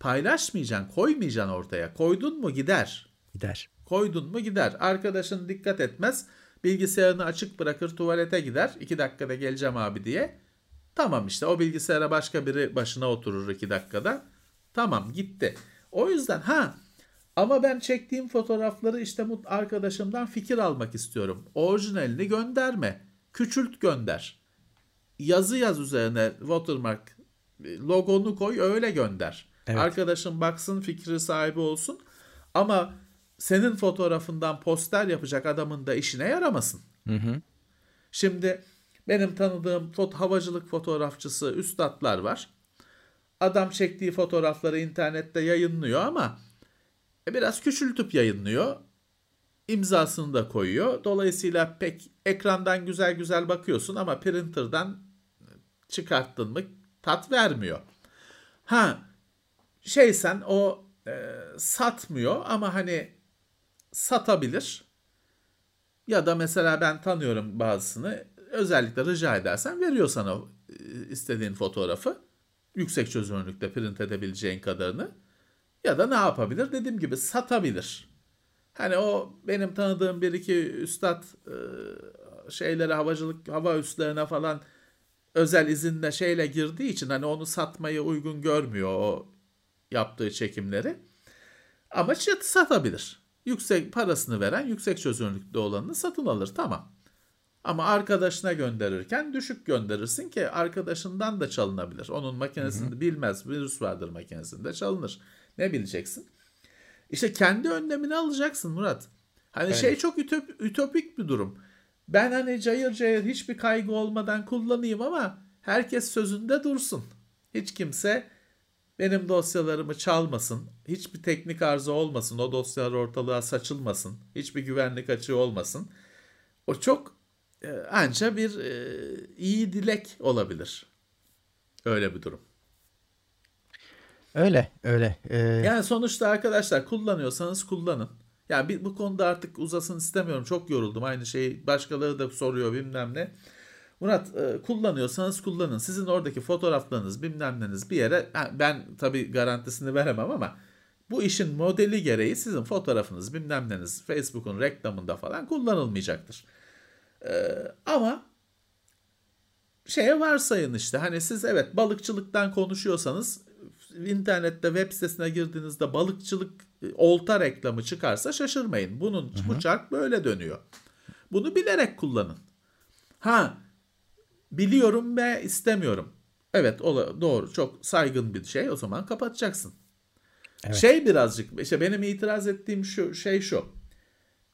paylaşmayacaksın, koymayacaksın ortaya. Koydun mu gider. Gider. Koydun mu gider. Arkadaşın dikkat etmez. Bilgisayarını açık bırakır tuvalete gider. İki dakikada geleceğim abi diye. Tamam işte o bilgisayara başka biri başına oturur iki dakikada. Tamam gitti. O yüzden ha ama ben çektiğim fotoğrafları işte arkadaşımdan fikir almak istiyorum. Orijinalini gönderme. Küçült gönder. Yazı yaz üzerine watermark logonu koy öyle gönder. Evet. Arkadaşım baksın fikri sahibi olsun. Ama senin fotoğrafından poster yapacak adamın da işine yaramasın. Hı hı. Şimdi benim tanıdığım foto, havacılık fotoğrafçısı üstadlar var. Adam çektiği fotoğrafları internette yayınlıyor ama e, biraz küçültüp yayınlıyor. İmzasını da koyuyor. Dolayısıyla pek ekrandan güzel güzel bakıyorsun ama printer'dan çıkarttın mı tat vermiyor. Ha şeysen o e, satmıyor ama hani satabilir. Ya da mesela ben tanıyorum bazısını özellikle rica edersen veriyor sana e, istediğin fotoğrafı. Yüksek çözünürlükte print edebileceğin kadarını. Ya da ne yapabilir? Dediğim gibi satabilir. Hani o benim tanıdığım bir iki üstad e, şeylere havacılık hava üslerine falan özel izinle şeyle girdiği için hani onu satmayı uygun görmüyor o yaptığı çekimleri. Ama satabilir. Yüksek parasını veren yüksek çözünürlükte olanını satın alır tamam. Ama arkadaşına gönderirken düşük gönderirsin ki arkadaşından da çalınabilir. Onun makinesinde hı hı. bilmez virüs vardır makinesinde çalınır. Ne bileceksin? İşte kendi önlemini alacaksın Murat. Hani evet. şey çok ütop, ütopik bir durum. Ben hani cayır cayır hiçbir kaygı olmadan kullanayım ama herkes sözünde dursun. Hiç kimse benim dosyalarımı çalmasın. Hiçbir teknik arıza olmasın. O dosyalar ortalığa saçılmasın. Hiçbir güvenlik açığı olmasın. O çok e, anca bir e, iyi dilek olabilir. Öyle bir durum. Öyle öyle. Ee... Yani sonuçta arkadaşlar kullanıyorsanız kullanın. Yani bir, bu konuda artık uzasın istemiyorum. Çok yoruldum. Aynı şeyi başkaları da soruyor bilmem ne. Murat e, kullanıyorsanız kullanın. Sizin oradaki fotoğraflarınız bilmem neniz bir yere ben tabii garantisini veremem ama bu işin modeli gereği sizin fotoğrafınız bilmem neniz Facebook'un reklamında falan kullanılmayacaktır. Ee, ama şeye varsayın işte hani siz evet balıkçılıktan konuşuyorsanız internette web sitesine girdiğinizde balıkçılık e, olta reklamı çıkarsa şaşırmayın. Bunun Hı-hı. bu çark böyle dönüyor. Bunu bilerek kullanın. Ha biliyorum ve istemiyorum. Evet o doğru çok saygın bir şey o zaman kapatacaksın. Evet. Şey birazcık işte benim itiraz ettiğim şu şey şu.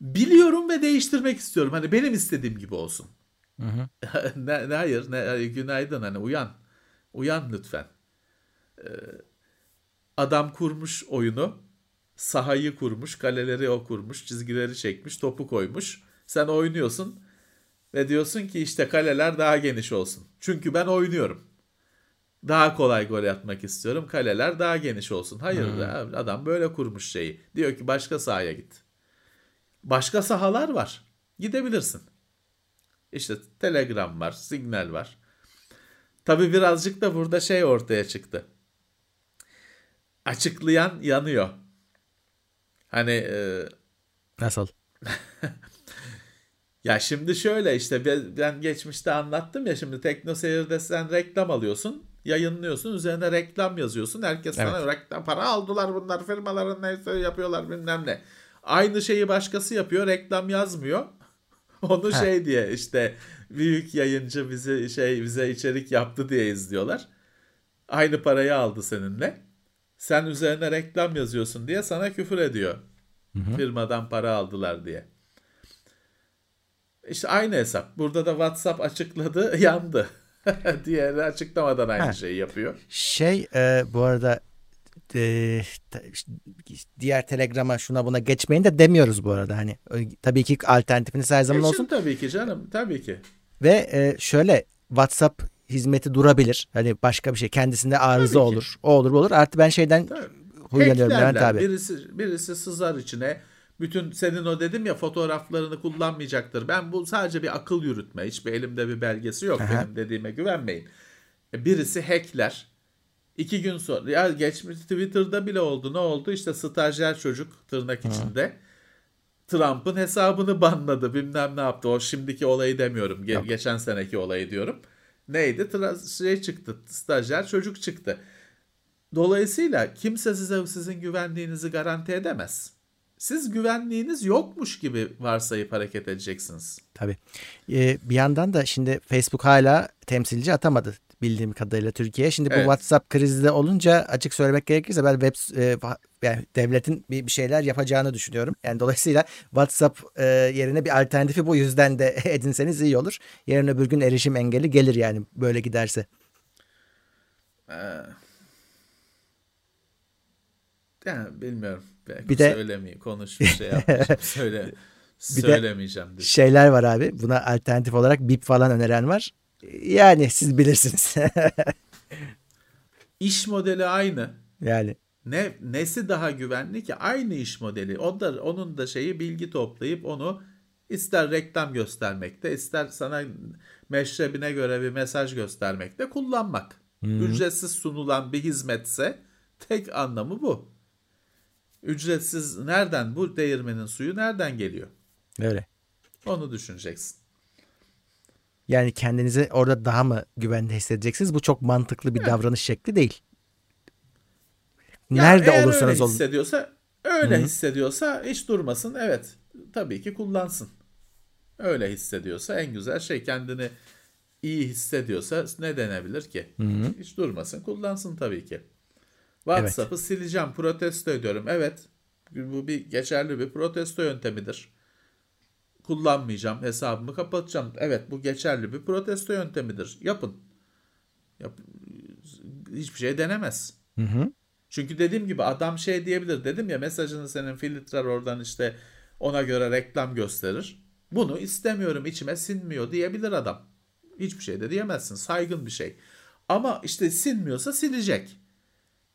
Biliyorum ve değiştirmek istiyorum. Hani benim istediğim gibi olsun. Hı hı. ne, ne hayır ne günaydın hani uyan. Uyan lütfen. Ee, adam kurmuş oyunu. Sahayı kurmuş, kaleleri o kurmuş, çizgileri çekmiş, topu koymuş. Sen oynuyorsun ve diyorsun ki işte kaleler daha geniş olsun. Çünkü ben oynuyorum. Daha kolay gol atmak istiyorum. Kaleler daha geniş olsun. Hayır hmm. adam böyle kurmuş şeyi. Diyor ki başka sahaya git. Başka sahalar var. Gidebilirsin. İşte Telegram var, Signal var. Tabi birazcık da burada şey ortaya çıktı. Açıklayan yanıyor. Hani e... nasıl? ya şimdi şöyle işte ben geçmişte anlattım ya şimdi TeknoSeyir'de sen reklam alıyorsun, yayınlıyorsun, üzerine reklam yazıyorsun. Herkes evet. sana reklam para aldılar bunlar firmaların neyse yapıyorlar bilmem ne. Aynı şeyi başkası yapıyor, reklam yazmıyor. Onu ha. şey diye işte büyük yayıncı bizi şey bize içerik yaptı diye izliyorlar. Aynı parayı aldı seninle. Sen üzerine reklam yazıyorsun diye sana küfür ediyor. Hı hı. Firmadan para aldılar diye. İşte aynı hesap. Burada da WhatsApp açıkladı, yandı. Diğeri açıklamadan aynı ha. şeyi yapıyor. Şey e, bu arada e, diğer Telegram'a şuna buna geçmeyin de demiyoruz bu arada. Hani tabii ki alternatifiniz her zaman Geçin olsun. tabii ki canım. Tabii ki. Ve e, şöyle WhatsApp hizmeti durabilir. Hani başka bir şey kendisinde arıza olur. O olur bu olur. Artı ben şeyden Tabii. huylanıyorum Levent abi. Birisi, birisi sızar içine. Bütün senin o dedim ya fotoğraflarını kullanmayacaktır. Ben bu sadece bir akıl yürütme. Hiçbir elimde bir belgesi yok. Aha. Benim dediğime güvenmeyin. E, birisi hackler İki gün sonra ya geçmiş Twitter'da bile oldu. Ne oldu? İşte stajyer çocuk tırnak içinde. Trump'ın hesabını banladı. Bilmem ne yaptı. O şimdiki olayı demiyorum. Ge- geçen seneki olayı diyorum. Neydi? Tra- şey çıktı. Stajyer çocuk çıktı. Dolayısıyla kimse size sizin güvenliğinizi garanti edemez. Siz güvenliğiniz yokmuş gibi varsayıp hareket edeceksiniz. Tabii. Ee, bir yandan da şimdi Facebook hala temsilci atamadı bildiğim kadarıyla Türkiye. Şimdi evet. bu WhatsApp krizde olunca açık söylemek gerekirse ben web e, yani devletin bir, bir şeyler yapacağını düşünüyorum. Yani dolayısıyla WhatsApp e, yerine bir alternatifi bu yüzden de edinseniz iyi olur. Yarın öbür gün erişim engeli gelir yani böyle giderse. Ee, yani bilmiyorum. Belki bir de söylemeyeyim. Konuş bir şey yapmayacağım. Söyle. Bir söylemeyeceğim. De şeyler var abi. Buna alternatif olarak BIP falan öneren var. Yani siz bilirsiniz. İş modeli aynı. Yani Ne nesi daha güvenli ki? Aynı iş modeli. O da onun da şeyi bilgi toplayıp onu ister reklam göstermekte, ister sana meşrebine göre bir mesaj göstermekte kullanmak. Ücretsiz sunulan bir hizmetse tek anlamı bu. Ücretsiz nereden bu değirmenin suyu nereden geliyor? öyle. Onu düşüneceksin. Yani kendinizi orada daha mı güvende hissedeceksiniz? Bu çok mantıklı bir davranış şekli değil. Ya Nerede eğer olursanız öyle olun. hissediyorsa öyle Hı hı. hissediyorsa hiç durmasın. Evet. Tabii ki kullansın. Öyle hissediyorsa en güzel şey kendini iyi hissediyorsa ne denebilir ki? hı. Hiç durmasın. Kullansın tabii ki. WhatsApp'ı sileceğim, protesto ediyorum. Evet. Bu bir geçerli bir protesto yöntemidir. Kullanmayacağım, hesabımı kapatacağım. Evet, bu geçerli bir protesto yöntemidir. Yapın. Yap hiçbir şey denemez. Hı hı. Çünkü dediğim gibi adam şey diyebilir. Dedim ya mesajını senin filtreler oradan işte ona göre reklam gösterir. Bunu istemiyorum içime sinmiyor diyebilir adam. Hiçbir şey de diyemezsin. Saygın bir şey. Ama işte sinmiyorsa silecek.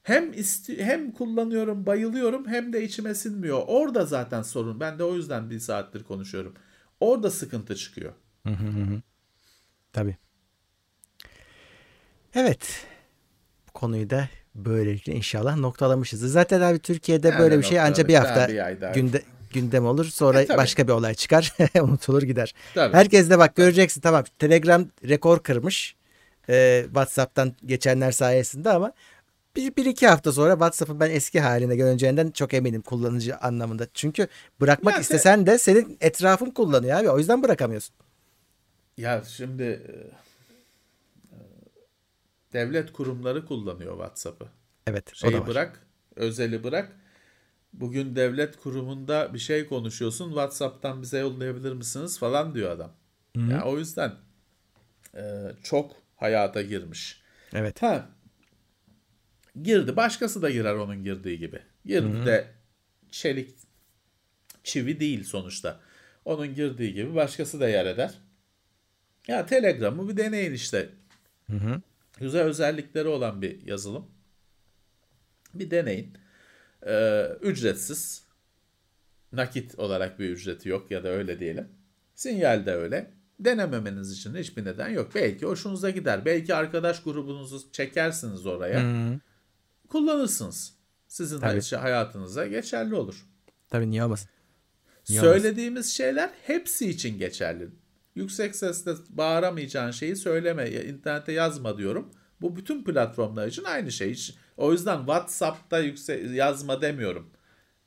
Hem isti hem kullanıyorum, bayılıyorum hem de içime sinmiyor. Orada zaten sorun. Ben de o yüzden bir saattir konuşuyorum. Orada sıkıntı çıkıyor. Tabii. Evet. Bu konuyu da böylelikle inşallah noktalamışız. Zaten abi Türkiye'de Nerede böyle bir şey ancak bir hafta bir günde gündem olur. Sonra E, tabii. başka bir olay çıkar. Unutulur gider. Tabii. Herkes de bak göreceksin tamam. Telegram rekor kırmış. Ee, WhatsApp'tan geçenler sayesinde ama bir, bir iki hafta sonra WhatsApp'ın ben eski haline döneceğinden çok eminim kullanıcı anlamında. Çünkü bırakmak Ya te- istesen de senin etrafın kullanıyor abi. O yüzden bırakamıyorsun. Ya şimdi e, e, devlet kurumları kullanıyor WhatsApp'ı. Evet o da Şeyi var. bırak, özeli bırak. Bugün devlet kurumunda bir şey konuşuyorsun, WhatsApp'tan bize yollayabilir misiniz falan diyor adam. Ya o yüzden e, çok hayata girmiş. Evet. Ha, girdi, başkası da girer onun girdiği gibi. Girdi de çelik çivi değil sonuçta. Onun girdiği gibi başkası da yer eder. Ya Telegram'ı bir deneyin işte. Güzel özellikleri olan bir yazılım. Bir deneyin. Ee, ücretsiz. Nakit olarak bir ücreti yok ya da öyle diyelim. Sinyal de öyle. Denememeniz için hiçbir neden yok. Belki hoşunuza gider. Belki arkadaş grubunuzu çekersiniz oraya. Hı. Kullanırsınız. Sizin Tabii. hay- hayatınıza geçerli olur. Tabii niye olmasın? Niye Söylediğimiz şeyler hepsi için geçerli. Yüksek sesle bağıramayacağın şeyi söyleme, internete yazma diyorum. Bu bütün platformlar için aynı şey. O yüzden WhatsApp'ta yüksek yazma demiyorum.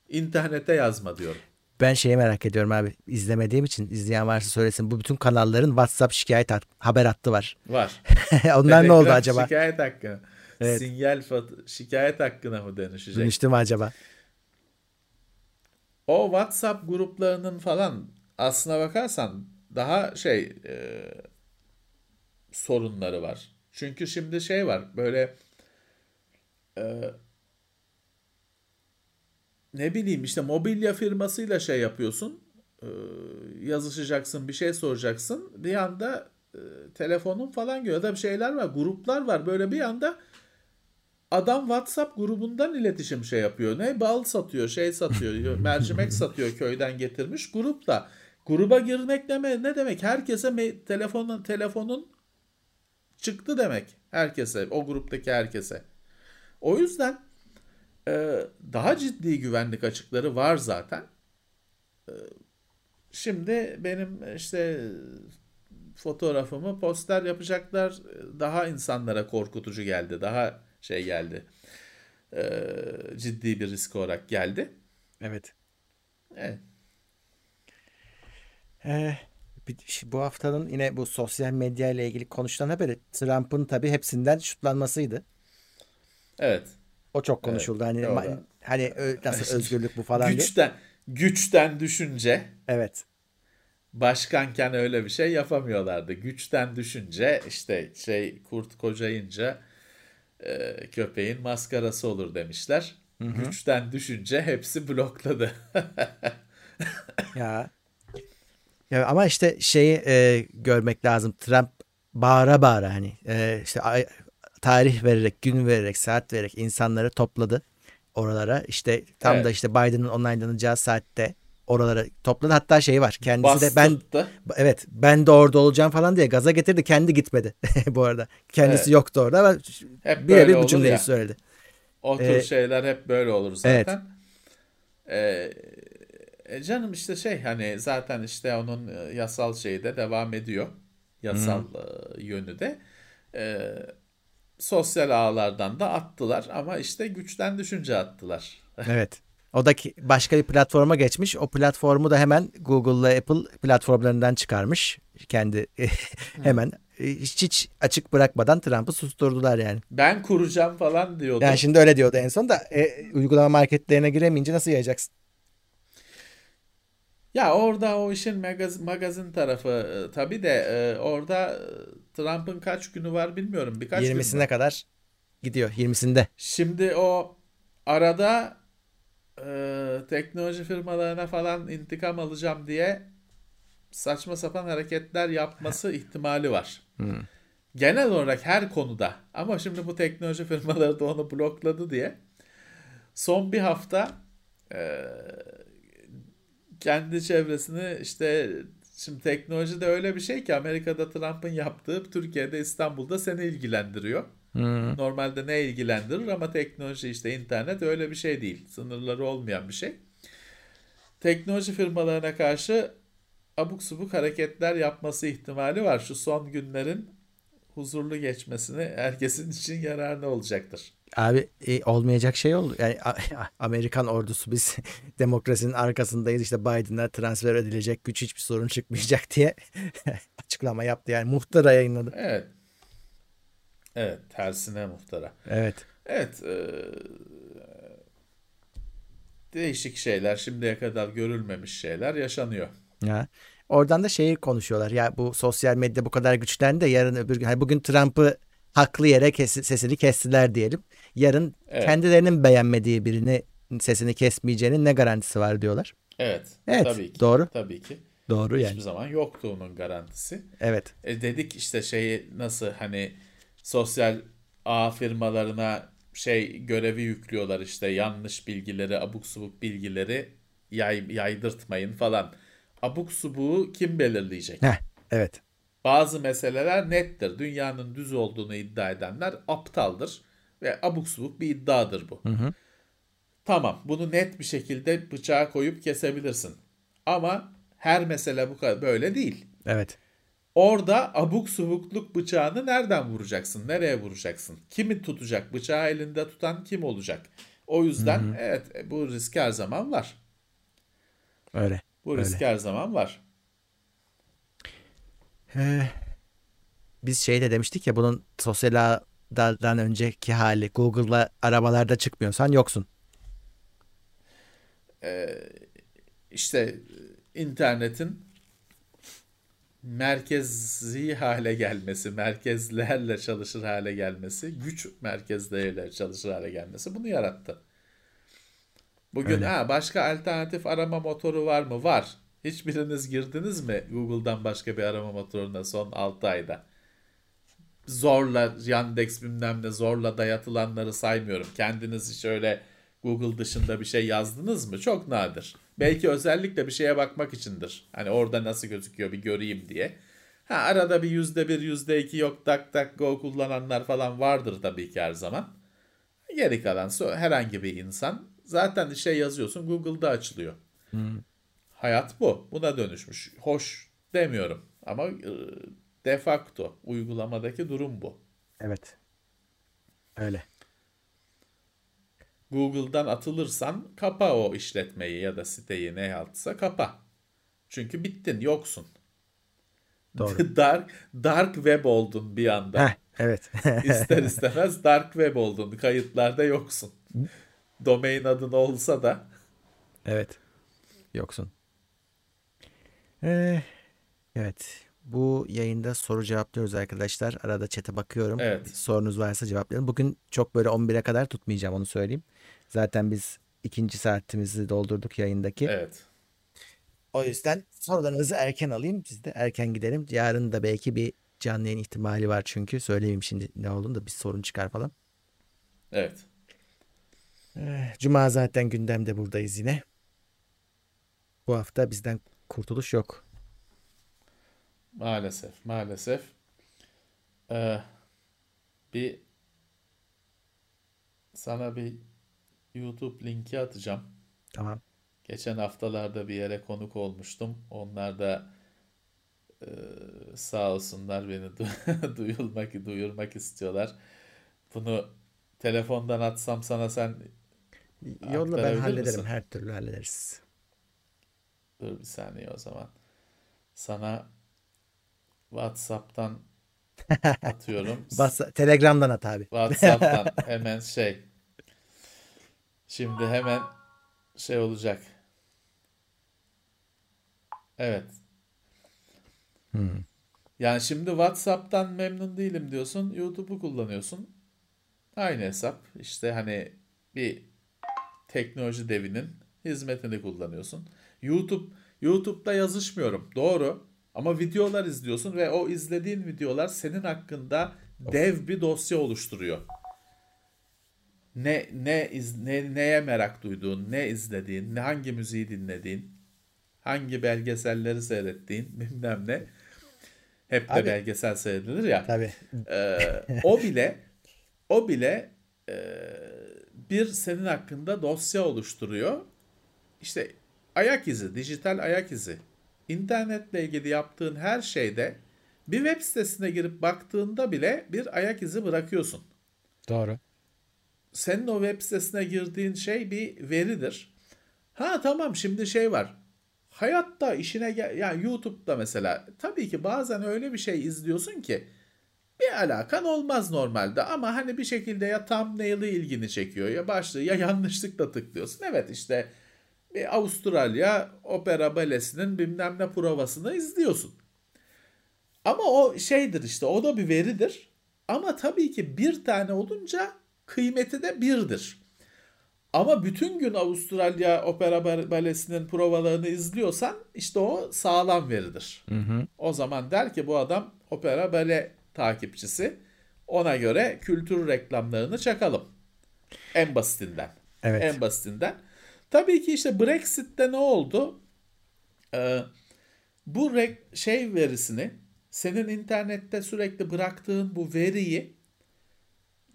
İnternete yazma diyorum. Ben şeyi merak ediyorum abi. İzlemediğim için izleyen varsa söylesin. Bu bütün kanalların WhatsApp şikayet hat- haber hattı var. Var. Onlar ne oldu acaba? Şikayet hakkı. Evet. Sinyal şikayet hakkına mı dönüşecek? Dönüştü mü acaba? O WhatsApp gruplarının falan aslına bakarsan daha şey e, sorunları var. Çünkü şimdi şey var böyle e, ne bileyim işte mobilya firmasıyla şey yapıyorsun e, yazışacaksın bir şey soracaksın bir anda e, telefonun falan ya da bir şeyler var gruplar var böyle bir anda Adam WhatsApp grubundan iletişim şey yapıyor. Ne bal satıyor, şey satıyor, mercimek satıyor köyden getirmiş grupta. Gruba girmek deme ne demek? Herkese me- telefonun telefonun çıktı demek. Herkese, o gruptaki herkese. O yüzden e, daha ciddi güvenlik açıkları var zaten. E, şimdi benim işte fotoğrafımı poster yapacaklar. Daha insanlara korkutucu geldi. Daha şey geldi. E, ciddi bir risk olarak geldi. Evet. Evet. Ee, bu haftanın yine bu sosyal medya ile ilgili konuşulan haberi Trump'ın tabii hepsinden şutlanmasıydı. Evet. O çok konuşuldu. Hani doğru. ma- hani ö- nasıl özgürlük bu falan diye. Güçten güçten düşünce Evet. başkanken öyle bir şey yapamıyorlardı. Güçten düşünce işte şey kurt kocayınca e, köpeğin maskarası olur demişler. Güçten düşünce hepsi blokladı. Ya. Ya ama işte şeyi e, görmek lazım. Trump bağıra bağıra hani e, işte ay- tarih vererek, gün vererek, saat vererek insanları topladı oralara. İşte tam Evet. da işte Biden'ın onaylanacağı saatte oralara topladı. Hatta şey var. Kendisi de ben Bastırdı. evet ben de orada olacağım falan diye gaza getirdi. Kendi gitmedi bu arada. Kendisi Evet. yoktu orada ama birebir bu cümleyi ya. söyledi. O tür Ee, şeyler hep böyle olur evet. zaten. Ee, e, canım işte şey hani zaten işte onun e, yasal şeyi de devam ediyor. Yasal e, yönü de. Ee, sosyal ağlardan da attılar ama işte güçten düşünce attılar. Evet. O da ki başka bir platforma geçmiş. O platformu da hemen Google'la Apple platformlarından çıkarmış. Kendi hemen hiç, hiç açık bırakmadan Trump'ı susturdular yani. Ben kuracağım falan diyordu. Yani şimdi öyle diyordu en son da e, uygulama marketlerine giremeyince nasıl yayacaksın? Ya orada o işin magaz, magazin tarafı e, tabii de e, orada e, Trump'ın kaç günü var bilmiyorum. Birkaç gün mü? 20'sine kadar gidiyor. 20'sinde. Şimdi o arada e, teknoloji firmalarına falan intikam alacağım diye saçma sapan hareketler yapması ihtimali var. Genel olarak her konuda ama şimdi bu teknoloji firmaları da onu blokladı diye son bir hafta e, kendi çevresini işte şimdi teknoloji de öyle bir şey ki Amerika'da Trump'ın yaptığı Türkiye'de İstanbul'da seni ilgilendiriyor. Normalde ne ilgilendirir ama teknoloji işte internet öyle bir şey değil. Sınırları olmayan bir şey. Teknoloji firmalarına karşı abuk subuk hareketler yapması ihtimali var. Şu son günlerin huzurlu geçmesini herkesin için yararlı olacaktır. Abi e, olmayacak şey oldu. Yani A- Amerikan ordusu biz demokrasinin arkasındayız. İşte Biden'a transfer edilecek güç hiçbir sorun çıkmayacak diye açıklama yaptı. Yani muhtara yayınladı. Evet. Evet, tersine muhtara. Evet. Evet, e, değişik şeyler, şimdiye kadar görülmemiş şeyler yaşanıyor. Ya. Oradan da şeyi konuşuyorlar. Ya bu sosyal medya bu kadar güçlendi de yarın öbür gün hani bugün Trump'ı haklı yere kes- sesini kestiler diyelim. Yarın Evet. kendilerinin beğenmediği birini sesini kesmeyeceğinin ne garantisi var diyorlar. Evet, Evet, tabii ki. doğru. Tabii ki. Doğru Hiçbir yani. zaman yoktu onun garantisi. Evet. E dedik işte şeyi nasıl hani sosyal ağ firmalarına şey görevi yüklüyorlar işte yanlış bilgileri, abuk subuk bilgileri yay, yaydırtmayın falan. Abuk subuğu kim belirleyecek? Heh, evet. Bazı meseleler nettir. Dünyanın düz olduğunu iddia edenler aptaldır ve abuk subuk bir iddiadır bu. Tamam, bunu net bir şekilde bıçağa koyup kesebilirsin. Ama her mesele bu kadar böyle değil. Evet. Orada abuk subukluk bıçağını nereden vuracaksın? Nereye vuracaksın? Kimi tutacak? Bıçağı elinde tutan kim olacak? O yüzden evet e, bu risk her zaman var. Öyle. Bu Öyle. risk her zaman var. Ee, biz şey de demiştik ya bunun sosyal ağdan önceki hali Google'la aramalarda çıkmıyorsan yoksun. İşte e, internetin merkezi hale gelmesi, merkezlerle çalışır hale gelmesi, güç merkezleriyle çalışır hale gelmesi bunu yarattı. Bugün Öyle. ha başka alternatif arama motoru var mı? Var. Hiçbiriniz girdiniz mi Google'dan başka bir arama motoruna son 6 ayda? Zorla Yandex bilmem ne zorla dayatılanları saymıyorum. Kendiniz hiç öyle Google dışında bir şey yazdınız mı? Çok nadir. Belki özellikle bir şeye bakmak içindir. Hani orada nasıl gözüküyor bir göreyim diye. Ha arada bir yüzde bir, yüzde iki yok tak tak go kullananlar falan vardır tabii ki her zaman. Geri kalan herhangi bir insan zaten şey yazıyorsun Google'da açılıyor. Hayat bu. Buna dönüşmüş. Hoş demiyorum ama e, de facto uygulamadaki durum bu. Evet. Öyle. Google'dan atılırsan kapa o işletmeyi ya da siteyi ne yaptıysa kapa. Çünkü bittin, yoksun. Doğru. dark dark web oldun bir anda. Heh, evet. İster istemez dark web oldun. Kayıtlarda yoksun. Domain adın olsa da evet. Yoksun. Ee, evet. Bu yayında soru cevaplıyoruz arkadaşlar. Arada chat'e bakıyorum. Evet. Sorunuz varsa cevaplayalım. Bugün çok böyle 11'e kadar tutmayacağım onu söyleyeyim. Zaten biz ikinci saatimizi doldurduk yayındaki. evet. O yüzden sorularınızı erken alayım. Biz de erken gidelim. Yarın da belki bir canlı yayın ihtimali var çünkü. Söyleyeyim şimdi ne olduğunu da bir sorun çıkar falan. Evet. Eh, Cuma zaten gündemde buradayız yine. Bu hafta bizden kurtuluş yok. Maalesef, maalesef. Ee, bir sana bir YouTube linki atacağım. Tamam. Geçen haftalarda bir yere konuk olmuştum. Onlar da e, sağ olsunlar beni du- duyulmak, duyurmak istiyorlar. Bunu telefondan atsam sana sen Yolla ben hallederim. misin? Her türlü hallederiz. Dur bir saniye o zaman. Sana WhatsApp'tan atıyorum. Bas, Telegram'dan at abi. WhatsApp'tan hemen şey. Şimdi hemen şey olacak. Evet. Hmm. Yani şimdi WhatsApp'tan memnun değilim diyorsun. YouTube'u kullanıyorsun. Aynı hesap. İşte hani bir teknoloji devinin hizmetini kullanıyorsun. YouTube YouTube'da yazışmıyorum. Doğru. Ama videolar izliyorsun ve o izlediğin videolar senin hakkında dev bir dosya oluşturuyor. Ne ne iz, ne neye merak duyduğun, ne izlediğin, ne hangi müziği dinlediğin, hangi belgeselleri seyrettiğin, bilmem ne. Hep de Abi- belgesel seyredilir ya. Tabii. Ee, o bile o bile e, bir senin hakkında dosya oluşturuyor. İşte ayak izi, dijital ayak izi. İnternetle ilgili yaptığın her şeyde bir web sitesine girip baktığında bile bir ayak izi bırakıyorsun. Doğru. Senin o web sitesine girdiğin şey bir veridir. Ha tamam şimdi şey var. Hayatta işine gel yani YouTube'da mesela tabii ki bazen öyle bir şey izliyorsun ki bir alakan olmaz normalde ama hani bir şekilde ya thumbnail'ı ilgini çekiyor ya başlığı ya yanlışlıkla tıklıyorsun. Evet işte bir Avustralya opera balesinin bilmem ne provasını izliyorsun. Ama o şeydir işte o da bir veridir. Ama tabii ki bir tane olunca kıymeti de birdir. Ama bütün gün Avustralya opera Ba- balesinin provalarını izliyorsan işte o sağlam veridir. Hı hı. O zaman der ki bu adam opera bale takipçisi. Ona göre kültür reklamlarını çakalım. En basitinden. Evet. En basitinden. Tabii ki işte Brexit'te ne oldu? Ee, bu şey verisini senin internette sürekli bıraktığın bu veriyi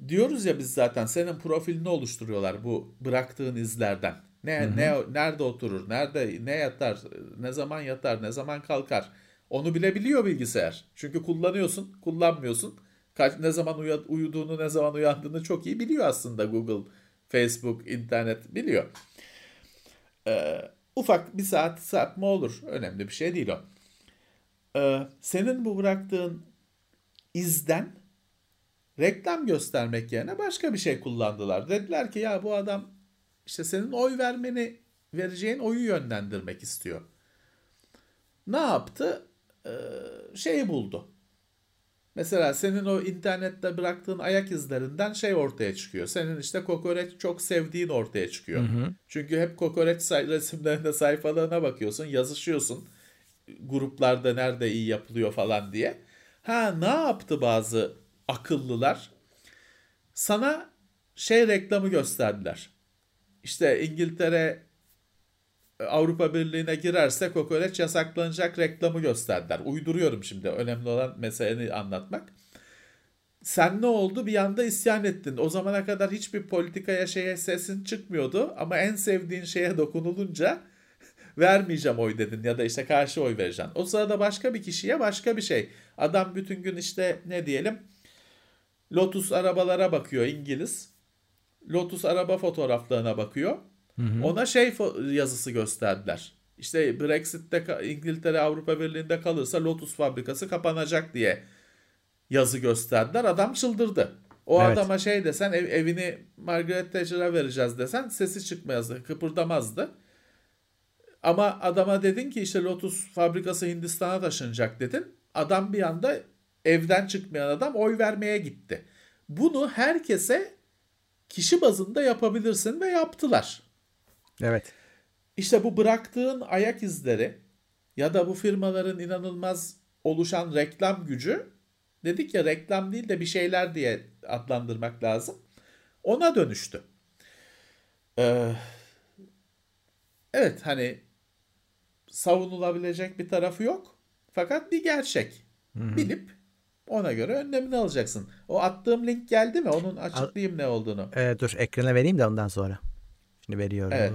diyoruz ya biz zaten senin profilini oluşturuyorlar bu bıraktığın izlerden. Ne ne nerede oturur, nerede ne yatar, ne zaman yatar, ne zaman kalkar. Onu bile biliyor bilgisayar. Çünkü kullanıyorsun, kullanmıyorsun. Kaç ne zaman uya- uyuduğunu, ne zaman uyandığını çok iyi biliyor aslında Google, Facebook, internet biliyor. Ee, ufak bir saat saat mi olur? Önemli bir şey değil o. Ee, senin bu bıraktığın izden reklam göstermek yerine başka bir şey kullandılar. Dediler ki ya bu adam işte senin oy vermeni vereceğin oyu yönlendirmek istiyor. Ne yaptı? Ee, şeyi buldu. Mesela senin o internette bıraktığın ayak izlerinden şey ortaya çıkıyor. Senin işte kokoreç çok sevdiğin ortaya çıkıyor. Çünkü hep kokoreç resimlerinde sayfalarına bakıyorsun, yazışıyorsun. Gruplarda nerede iyi yapılıyor falan diye. Ha ne yaptı bazı akıllılar? Sana şey reklamı gösterdiler. İşte İngiltere e, Avrupa Birliği'ne girerse kokoreç yasaklanacak reklamı gösterdiler. Uyduruyorum şimdi. Önemli olan meseleni anlatmak. Sen ne oldu? Bir anda isyan ettin. O zamana kadar hiçbir politikaya şeye sesin çıkmıyordu ama en sevdiğin şeye dokunulunca vermeyeceğim oy dedin ya da işte karşı oy vereceksin. O sırada başka bir kişiye başka bir şey. Adam bütün gün işte ne diyelim Lotus arabalara bakıyor İngiliz. Lotus araba fotoğraflarına bakıyor. Ona şey yazısı gösterdiler. İşte Brexit'te İngiltere Avrupa Birliği'nde kalırsa Lotus fabrikası kapanacak diye yazı gösterdiler. Adam çıldırdı. O Evet. adama şey desen ev- evini Margaret Thatcher'a vereceğiz desen sesi çıkmazdı, kıpırdamazdı. Ama adama dedin ki işte Lotus fabrikası Hindistan'a taşınacak dedin. Adam bir anda evden çıkmayan adam oy vermeye gitti. Bunu herkese kişi bazında yapabilirsin ve yaptılar. Evet. İşte bu bıraktığın ayak izleri ya da bu firmaların inanılmaz oluşan reklam gücü dedik ya reklam değil de bir şeyler diye adlandırmak lazım. Ona dönüştü. Ee, evet hani savunulabilecek bir tarafı yok. Fakat bir gerçek. Hı-hı. Bilip ona göre önlemini alacaksın. O attığım link geldi mi? Onun açıklayayım ne olduğunu. Ee, dur ekrana vereyim de ondan sonra. Şimdi veriyorum. Evet.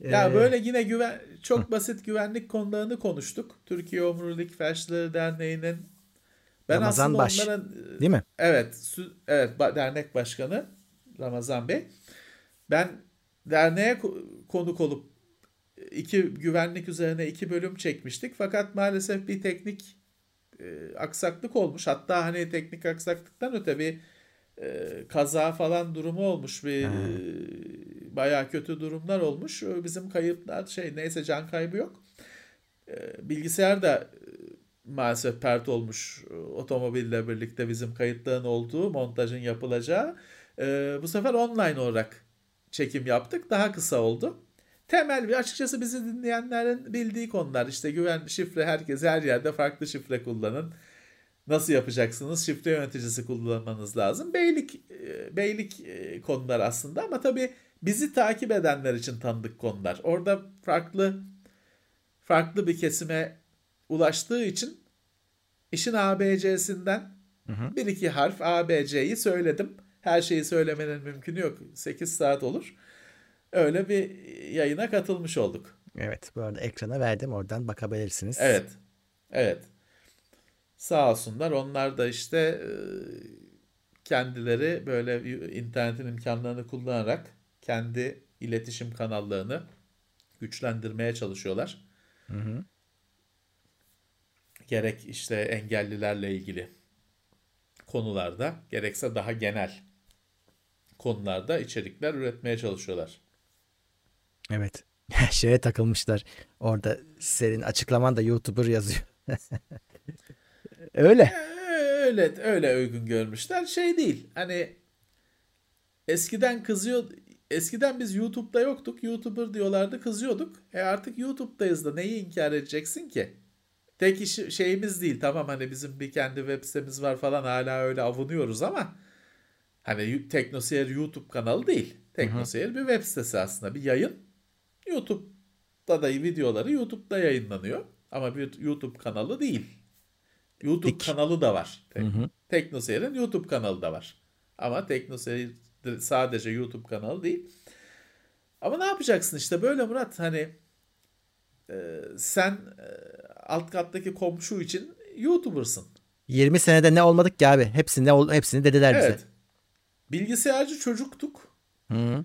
Ya ee, böyle yine güven çok basit güvenlik konularını konuştuk. Türkiye Omurilik Felçleri Derneği'nin ben Ramazan aslında Baş. onların değil mi? Evet, evet dernek başkanı Ramazan Bey. Ben derneğe konuk olup iki güvenlik üzerine iki bölüm çekmiştik. Fakat maalesef bir teknik e, aksaklık olmuş. Hatta hani teknik aksaklıktan öte bir e, kaza falan durumu olmuş. Bir e, bayağı kötü durumlar olmuş. Bizim kayıplar şey neyse can kaybı yok. E, bilgisayar da e, maalesef pert olmuş e, otomobille birlikte bizim kayıtların olduğu montajın yapılacağı. E, bu sefer online olarak çekim yaptık. Daha kısa oldu temel bir açıkçası bizi dinleyenlerin bildiği konular. İşte güven şifre herkes her yerde farklı şifre kullanın. Nasıl yapacaksınız? Şifre yöneticisi kullanmanız lazım. Beylik e, beylik e, konular aslında ama tabii bizi takip edenler için tanıdık konular. Orada farklı farklı bir kesime ulaştığı için işin ABC'sinden hı hı. bir iki harf ABC'yi söyledim. Her şeyi söylemenin mümkünü yok. 8 saat olur öyle bir yayına katılmış olduk. Evet bu arada ekrana verdim oradan bakabilirsiniz. Evet. Evet. Sağ olsunlar onlar da işte e, kendileri böyle internetin imkanlarını kullanarak kendi iletişim kanallarını güçlendirmeye çalışıyorlar. Hı hı. Gerek işte engellilerle ilgili konularda gerekse daha genel konularda içerikler üretmeye çalışıyorlar. Evet. Şeye takılmışlar. Orada senin açıklaman da YouTuber yazıyor. öyle. Öyle öyle uygun görmüşler. Şey değil. Hani eskiden kızıyor eskiden biz YouTube'da yoktuk. YouTuber diyorlardı kızıyorduk. E artık YouTube'dayız da neyi inkar edeceksin ki? Tek iş, şeyimiz değil. Tamam hani bizim bir kendi web sitemiz var falan hala öyle avunuyoruz ama hani Teknoseyir YouTube kanalı değil. Teknoseyir bir web sitesi aslında. Bir yayın YouTube'da da videoları YouTube'da yayınlanıyor. Ama bir YouTube kanalı değil. YouTube Dik. kanalı da var. Tek, Teknoseyir'in YouTube kanalı da var. Ama Teknoseyir sadece YouTube kanalı değil. Ama ne yapacaksın işte böyle Murat hani e, sen e, alt kattaki komşu için YouTuber'sın. 20 senede ne olmadık ki abi? Hepsini, ne, hepsini dediler evet. bize. Bilgisayarcı çocuktuk. Hı.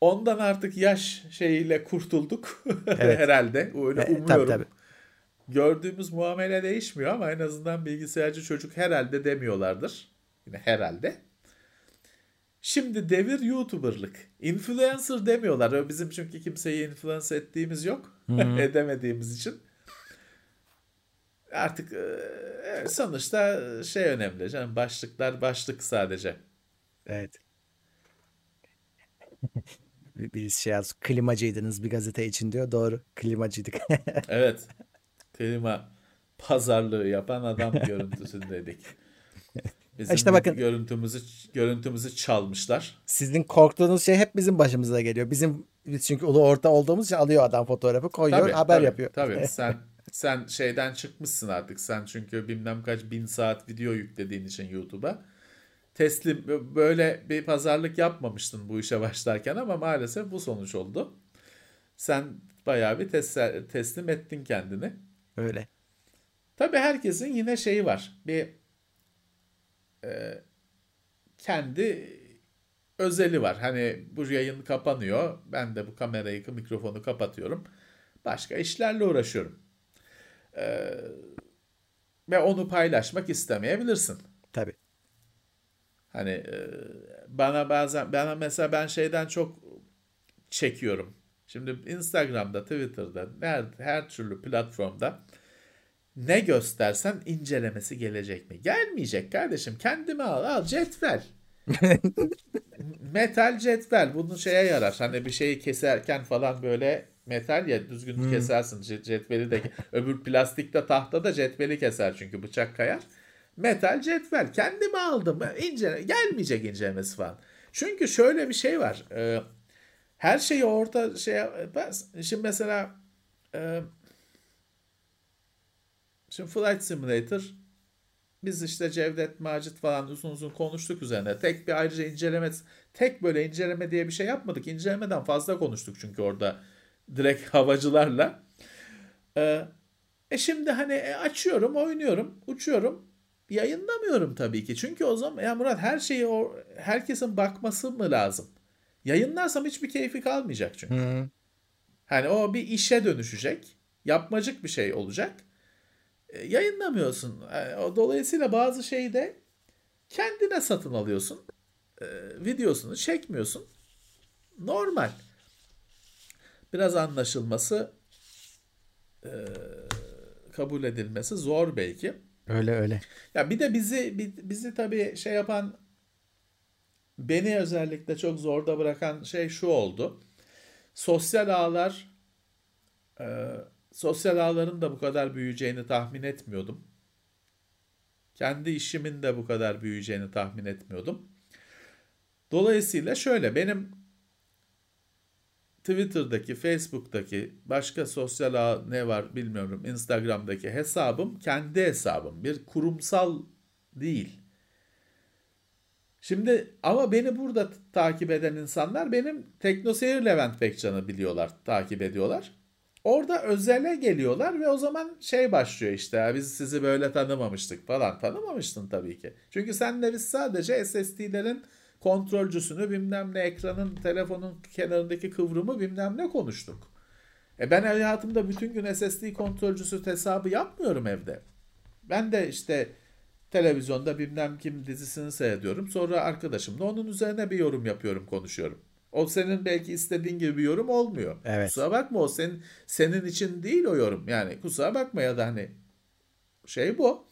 Ondan artık yaş şeyiyle kurtulduk evet. herhalde. Öyle umuyorum. Tabii, tabii. Gördüğümüz muamele değişmiyor ama en azından bilgisayarcı çocuk herhalde demiyorlardır. Yine herhalde. Şimdi devir YouTuber'lık. Influencer demiyorlar. Bizim çünkü kimseyi influence ettiğimiz yok. Edemediğimiz için. Artık e, sonuçta şey önemli. Canım başlıklar başlık sadece. Evet. Birisi şey yaz. Klimacıydınız bir gazete için diyor. Doğru. Klimacıydık. evet. Klima pazarlığı yapan adam görüntüsündeydik. Bizim işte bakın görüntümüzü görüntümüzü çalmışlar. Sizin korktuğunuz şey hep bizim başımıza geliyor. Bizim biz çünkü ulu orta olduğumuz için alıyor adam fotoğrafı koyuyor tabii, haber tabii, yapıyor. Tabii sen sen şeyden çıkmışsın artık. Sen çünkü bilmem kaç bin saat video yüklediğin için YouTube'a teslim böyle bir pazarlık yapmamıştın bu işe başlarken ama maalesef bu sonuç oldu. Sen bayağı bir tes- teslim ettin kendini. Öyle. Tabii herkesin yine şeyi var. Bir e, kendi özeli var. Hani bu yayın kapanıyor. Ben de bu kamerayı, mikrofonu kapatıyorum. Başka işlerle uğraşıyorum. E, ve onu paylaşmak istemeyebilirsin. Tabii. Hani e, bana bazen bana mesela ben şeyden çok çekiyorum. Şimdi Instagram'da, Twitter'da, her, her türlü platformda ne göstersen incelemesi gelecek mi? Gelmeyecek kardeşim. Kendimi al. Al cetvel. metal cetvel. Bunu şeye yarar. Hani bir şeyi keserken falan böyle metal ya düzgün hmm. kesersin cetveli de. öbür plastikte tahta da cetveli keser çünkü bıçak kayar Metal cetvel. Kendime aldım. İncele, gelmeyecek incelemesi falan. Çünkü şöyle bir şey var. E, her şeyi orta şey şimdi mesela e, şimdi Flight Simulator biz işte Cevdet Macit falan uzun uzun konuştuk üzerine. Tek bir ayrıca inceleme, tek böyle inceleme diye bir şey yapmadık. İncelemeden fazla konuştuk çünkü orada direkt havacılarla. Ee, e şimdi hani e, açıyorum, oynuyorum, uçuyorum. Yayınlamıyorum tabii ki. Çünkü o zaman ya Murat her şeyi o herkesin bakması mı lazım? Yayınlarsam hiçbir keyfi kalmayacak çünkü. Hı. Hani o bir işe dönüşecek. Yapmacık bir şey olacak. E, yayınlamıyorsun. E, dolayısıyla bazı şeyi de kendine satın alıyorsun. E, videosunu çekmiyorsun. Normal. Biraz anlaşılması e, kabul edilmesi zor belki. Öyle öyle. Ya bir de bizi bizi tabii şey yapan beni özellikle çok zorda bırakan şey şu oldu. Sosyal ağlar e, sosyal ağların da bu kadar büyüyeceğini tahmin etmiyordum. Kendi işimin de bu kadar büyüyeceğini tahmin etmiyordum. Dolayısıyla şöyle benim Twitter'daki, Facebook'taki, başka sosyal ağ ne var bilmiyorum, Instagram'daki hesabım kendi hesabım. Bir kurumsal değil. Şimdi ama beni burada takip eden insanlar benim Teknoseyir Levent Bekcan'ı biliyorlar, takip ediyorlar. Orada özele geliyorlar ve o zaman şey başlıyor işte biz sizi böyle tanımamıştık falan. Tanımamıştın tabii ki. Çünkü senle biz sadece SSD'lerin kontrolcüsünü bilmem ne ekranın telefonun kenarındaki kıvrımı bilmem ne konuştuk. E ben hayatımda bütün gün SSD kontrolcüsü hesabı yapmıyorum evde. Ben de işte televizyonda bilmem kim dizisini seyrediyorum. Sonra arkadaşımla onun üzerine bir yorum yapıyorum, konuşuyorum. O senin belki istediğin gibi bir yorum olmuyor. Evet. Kusura bakma o senin senin için değil o yorum. Yani kusura bakma ya da hani şey bu.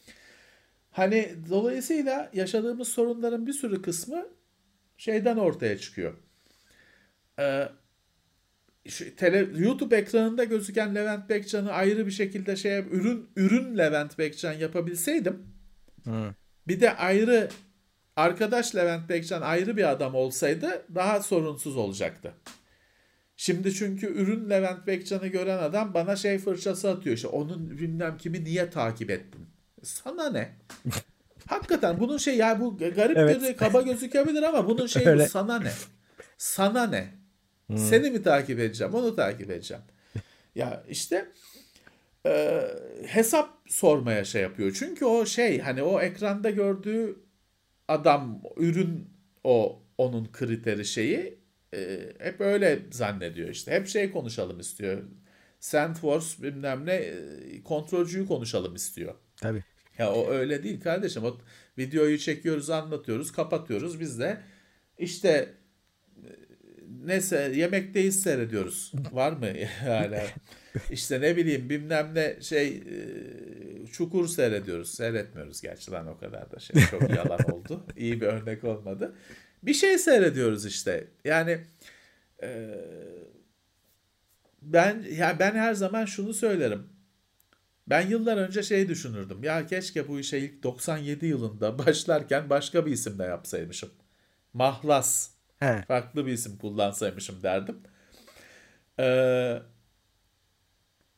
Hani dolayısıyla yaşadığımız sorunların bir sürü kısmı şeyden ortaya çıkıyor. Ee, tele, YouTube ekranında gözüken Levent Bekcan'ı ayrı bir şekilde şey ürün ürün Levent Bekcan yapabilseydim Hı. bir de ayrı arkadaş Levent Bekcan ayrı bir adam olsaydı daha sorunsuz olacaktı. Şimdi çünkü ürün Levent Bekcan'ı gören adam bana şey fırçası atıyor işte onun bilmem kimi niye takip ettin? Sana ne? Hakikaten bunun şey ya bu garip evet. gözü, kaba gözükebilir ama bunun şeyi bu, sana ne? Sana ne? Hmm. Seni mi takip edeceğim? Onu takip edeceğim. ya işte e, hesap sormaya şey yapıyor. Çünkü o şey hani o ekranda gördüğü adam ürün o onun kriteri şeyi e, hep öyle zannediyor işte. Hep şey konuşalım istiyor. Sandforce bilmem ne e, kontrolcüyü konuşalım istiyor. Tabii. Ya o öyle değil kardeşim. O videoyu çekiyoruz, anlatıyoruz, kapatıyoruz. Biz de işte neyse yemekteyiz seyrediyoruz. Var mı yani? İşte ne bileyim bilmem ne şey e, çukur seyrediyoruz. Seyretmiyoruz gerçi lan o kadar da şey çok yalan oldu. İyi bir örnek olmadı. Bir şey seyrediyoruz işte. Yani e, ben ya ben her zaman şunu söylerim. Ben yıllar önce şey düşünürdüm. Ya keşke bu işe ilk 97 yılında başlarken başka bir isimle yapsaymışım. Mahlas. He. Farklı bir isim kullansaymışım derdim. Ee,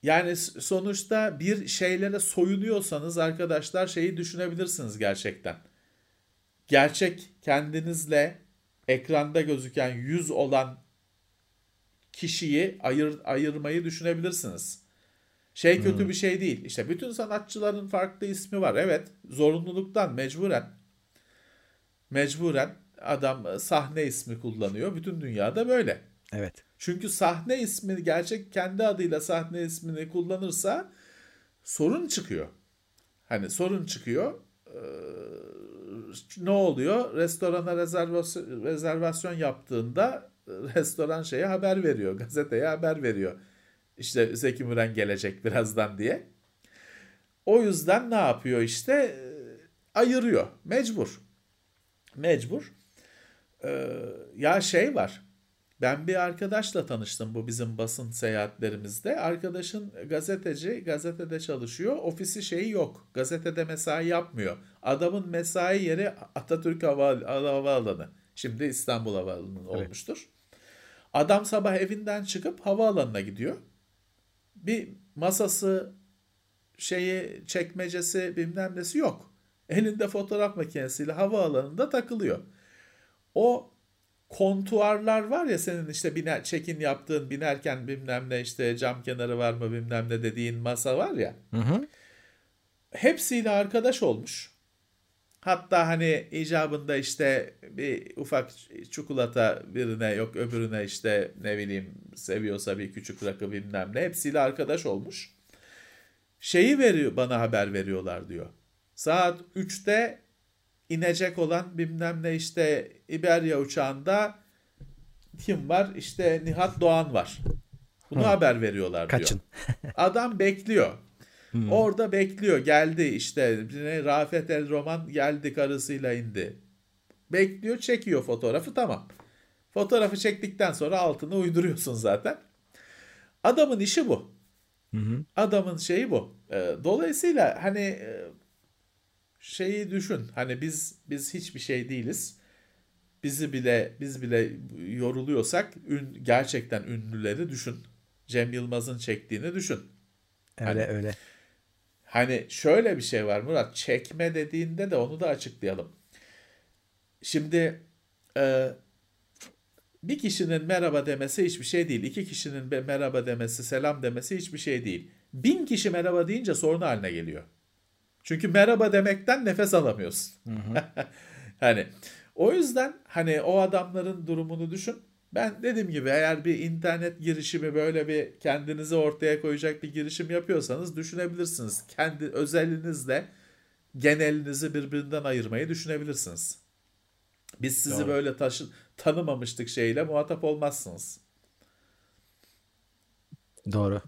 yani sonuçta bir şeylere soyunuyorsanız arkadaşlar şeyi düşünebilirsiniz gerçekten. Gerçek kendinizle ekranda gözüken yüz olan kişiyi ayır, ayırmayı düşünebilirsiniz. Şey kötü hmm. bir şey değil. İşte bütün sanatçıların farklı ismi var. Evet zorunluluktan mecburen mecburen adam e, sahne ismi kullanıyor. Bütün dünyada böyle. Evet. Çünkü sahne ismi gerçek kendi adıyla sahne ismini kullanırsa sorun çıkıyor. Hani sorun çıkıyor. Ee, ne oluyor? Restorana rezervasyon, rezervasyon yaptığında restoran şeye haber veriyor. Gazeteye haber veriyor işte Zeki Müren gelecek birazdan diye. O yüzden ne yapıyor işte? Ee, ayırıyor. Mecbur. Mecbur. Ee, ya şey var. Ben bir arkadaşla tanıştım bu bizim basın seyahatlerimizde. Arkadaşın gazeteci, gazetede çalışıyor. Ofisi şeyi yok. Gazetede mesai yapmıyor. Adamın mesai yeri Atatürk Hava, Havaalanı. Şimdi İstanbul Havaalanı Evet. olmuştur. Adam sabah evinden çıkıp havaalanına gidiyor. Bir masası, şeyi, çekmecesi, bilmem nesi yok. Elinde fotoğraf makinesiyle havaalanında takılıyor. O kontuarlar var ya senin işte biner, check-in yaptığın binerken bilmem ne işte cam kenarı var mı bilmem ne dediğin masa var ya. Hı hı. Hepsiyle arkadaş olmuş. Hatta hani icabında işte bir ufak çikolata birine yok öbürüne işte ne bileyim seviyorsa bir küçük rakı bilmem ne hepsiyle arkadaş olmuş. Şeyi veriyor bana haber veriyorlar diyor. Saat 3'te inecek olan bilmem ne işte İberya uçağında kim var? İşte Nihat Doğan var. Bunu Hı. haber veriyorlar diyor. Kaçın. Adam bekliyor. Hmm. Orada bekliyor. Geldi işte Rafet El Roman geldi karısıyla indi. Bekliyor, çekiyor fotoğrafı tamam. Fotoğrafı çektikten sonra altını uyduruyorsun zaten. Adamın işi bu. Hı hı. Adamın şeyi bu. Ee, Dolayısıyla hani e, şeyi düşün. Hani biz biz hiçbir şey değiliz. Bizi bile biz bile yoruluyorsak ün, gerçekten ünlüleri düşün. Cem Yılmaz'ın çektiğini düşün. Öyle Hani- öyle. Hani şöyle bir şey var Murat. Çekme dediğinde de onu da açıklayalım. Şimdi e, bir kişinin merhaba demesi hiçbir şey değil. İki kişinin merhaba demesi, selam demesi hiçbir şey değil. Bin kişi merhaba deyince sorun haline geliyor. Çünkü merhaba demekten nefes alamıyorsun. hani o yüzden hani o adamların durumunu düşün. Ben dediğim gibi eğer bir internet girişimi böyle bir kendinizi ortaya koyacak bir girişim yapıyorsanız düşünebilirsiniz. Kendi özelinizle genelinizi birbirinden ayırmayı düşünebilirsiniz. Biz sizi Doğru. böyle taşı, tanımamıştık şeyle muhatap olmazsınız. Doğru.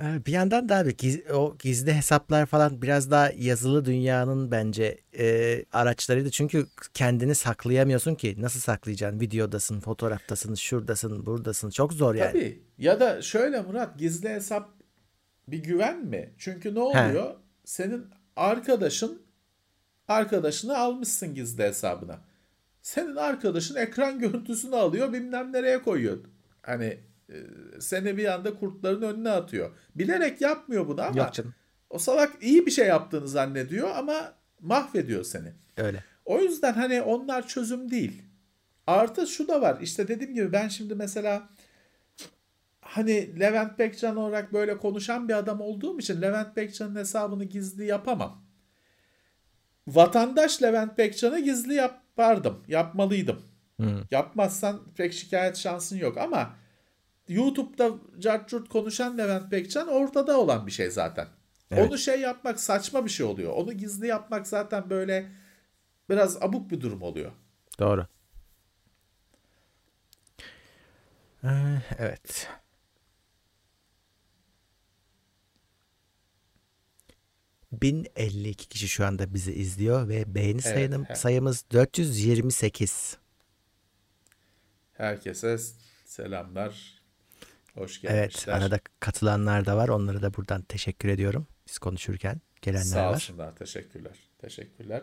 Ee, Bir yandan da abi giz- o gizli hesaplar falan biraz daha yazılı dünyanın bence e, araçlarıydı. Çünkü kendini saklayamıyorsun ki. Nasıl saklayacaksın? Videodasın, fotoğraftasın, şuradasın, buradasın. Çok zor yani. Tabii. Ya da şöyle Murat gizli hesap bir güven mi? Çünkü ne He. oluyor? Senin arkadaşın arkadaşını almışsın gizli hesabına. Senin arkadaşın ekran görüntüsünü alıyor bilmem nereye koyuyor. Hani seni bir anda kurtların önüne atıyor. Bilerek yapmıyor bunu ama Yok canım. o salak iyi bir şey yaptığını zannediyor ama mahvediyor seni. Öyle. O yüzden hani onlar çözüm değil. Artı şu da var. İşte dediğim gibi ben şimdi mesela hani Levent Bekcan olarak böyle konuşan bir adam olduğum için Levent Bekcan'ın hesabını gizli yapamam. Vatandaş Levent Bekcan'ı gizli yapardım. Yapmalıydım. Hı. Yapmazsan pek şikayet şansın yok ama YouTube'da cart curt konuşan Levent Bekcan ortada olan bir şey zaten. Evet. Onu şey yapmak saçma bir şey oluyor. Onu gizli yapmak zaten böyle biraz abuk bir durum oluyor. Doğru. Ee, Evet. ...1052 kişi şu anda bizi izliyor ve beğeni sayınım, he. sayımız 428. Herkese selamlar. Hoş Evet, gelmişler. arada katılanlar da var. Onlara da buradan teşekkür ediyorum. Biz konuşurken gelenler Sağ var. olsunlar. Teşekkürler. Teşekkürler.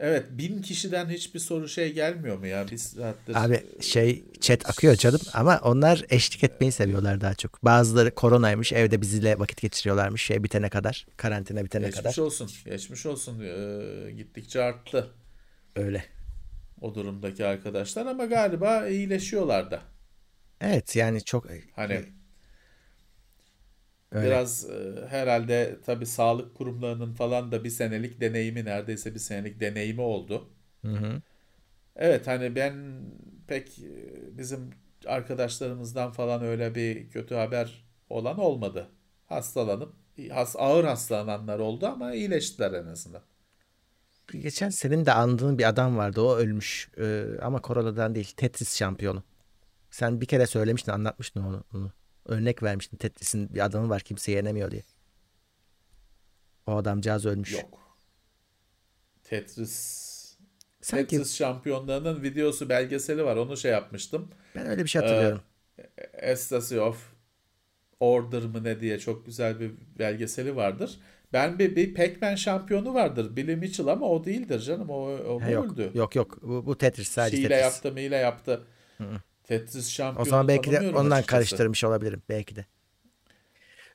Evet bin kişiden hiçbir soru şey gelmiyor mu ya? Biz zaten Abi şey chat akıyor canım ama onlar eşlik etmeyi seviyorlar daha çok. Bazıları koronaymış evde bizle vakit geçiriyorlarmış şey bitene kadar karantina bitene geçmiş kadar olsun. Geçmiş olsun. Ee, gittikçe arttı öyle. o durumdaki arkadaşlar ama galiba iyileşiyorlar da. Evet yani çok Hani öyle. biraz e, herhalde tabii sağlık kurumlarının falan da bir senelik deneyimi neredeyse bir senelik deneyimi oldu. Hı hı. Evet hani ben pek e, bizim arkadaşlarımızdan falan öyle bir kötü haber olan olmadı. Hastalanıp has, ağır hastalananlar oldu ama iyileştiler en azından. Geçen senin de andığın bir adam vardı o ölmüş Ee, ama koronadan değil Tetris şampiyonu. Sen bir kere söylemiştin anlatmıştın onu. onu. Örnek vermiştin Tetris'in bir adamı var kimse yenemiyor diye. O adamcağız ölmüş. Yok. Tetris Sanki Tetris şampiyonlarının videosu belgeseli var. Onu şey yapmıştım. ben öyle bir şey hatırlıyorum. Ecstasy of Order mı ne diye çok güzel bir belgeseli vardır. Ben bir, bir Pac-Man şampiyonu vardır. Billy Mitchell ama o değildir canım. O, o Ha, yok, öldü. yok yok bu, bu Tetris sadece Şiile Tetris. yaptı, miyle yaptı. Tetris şampiyonu O zaman belki de ondan açıkçası. karıştırmış olabilirim belki de.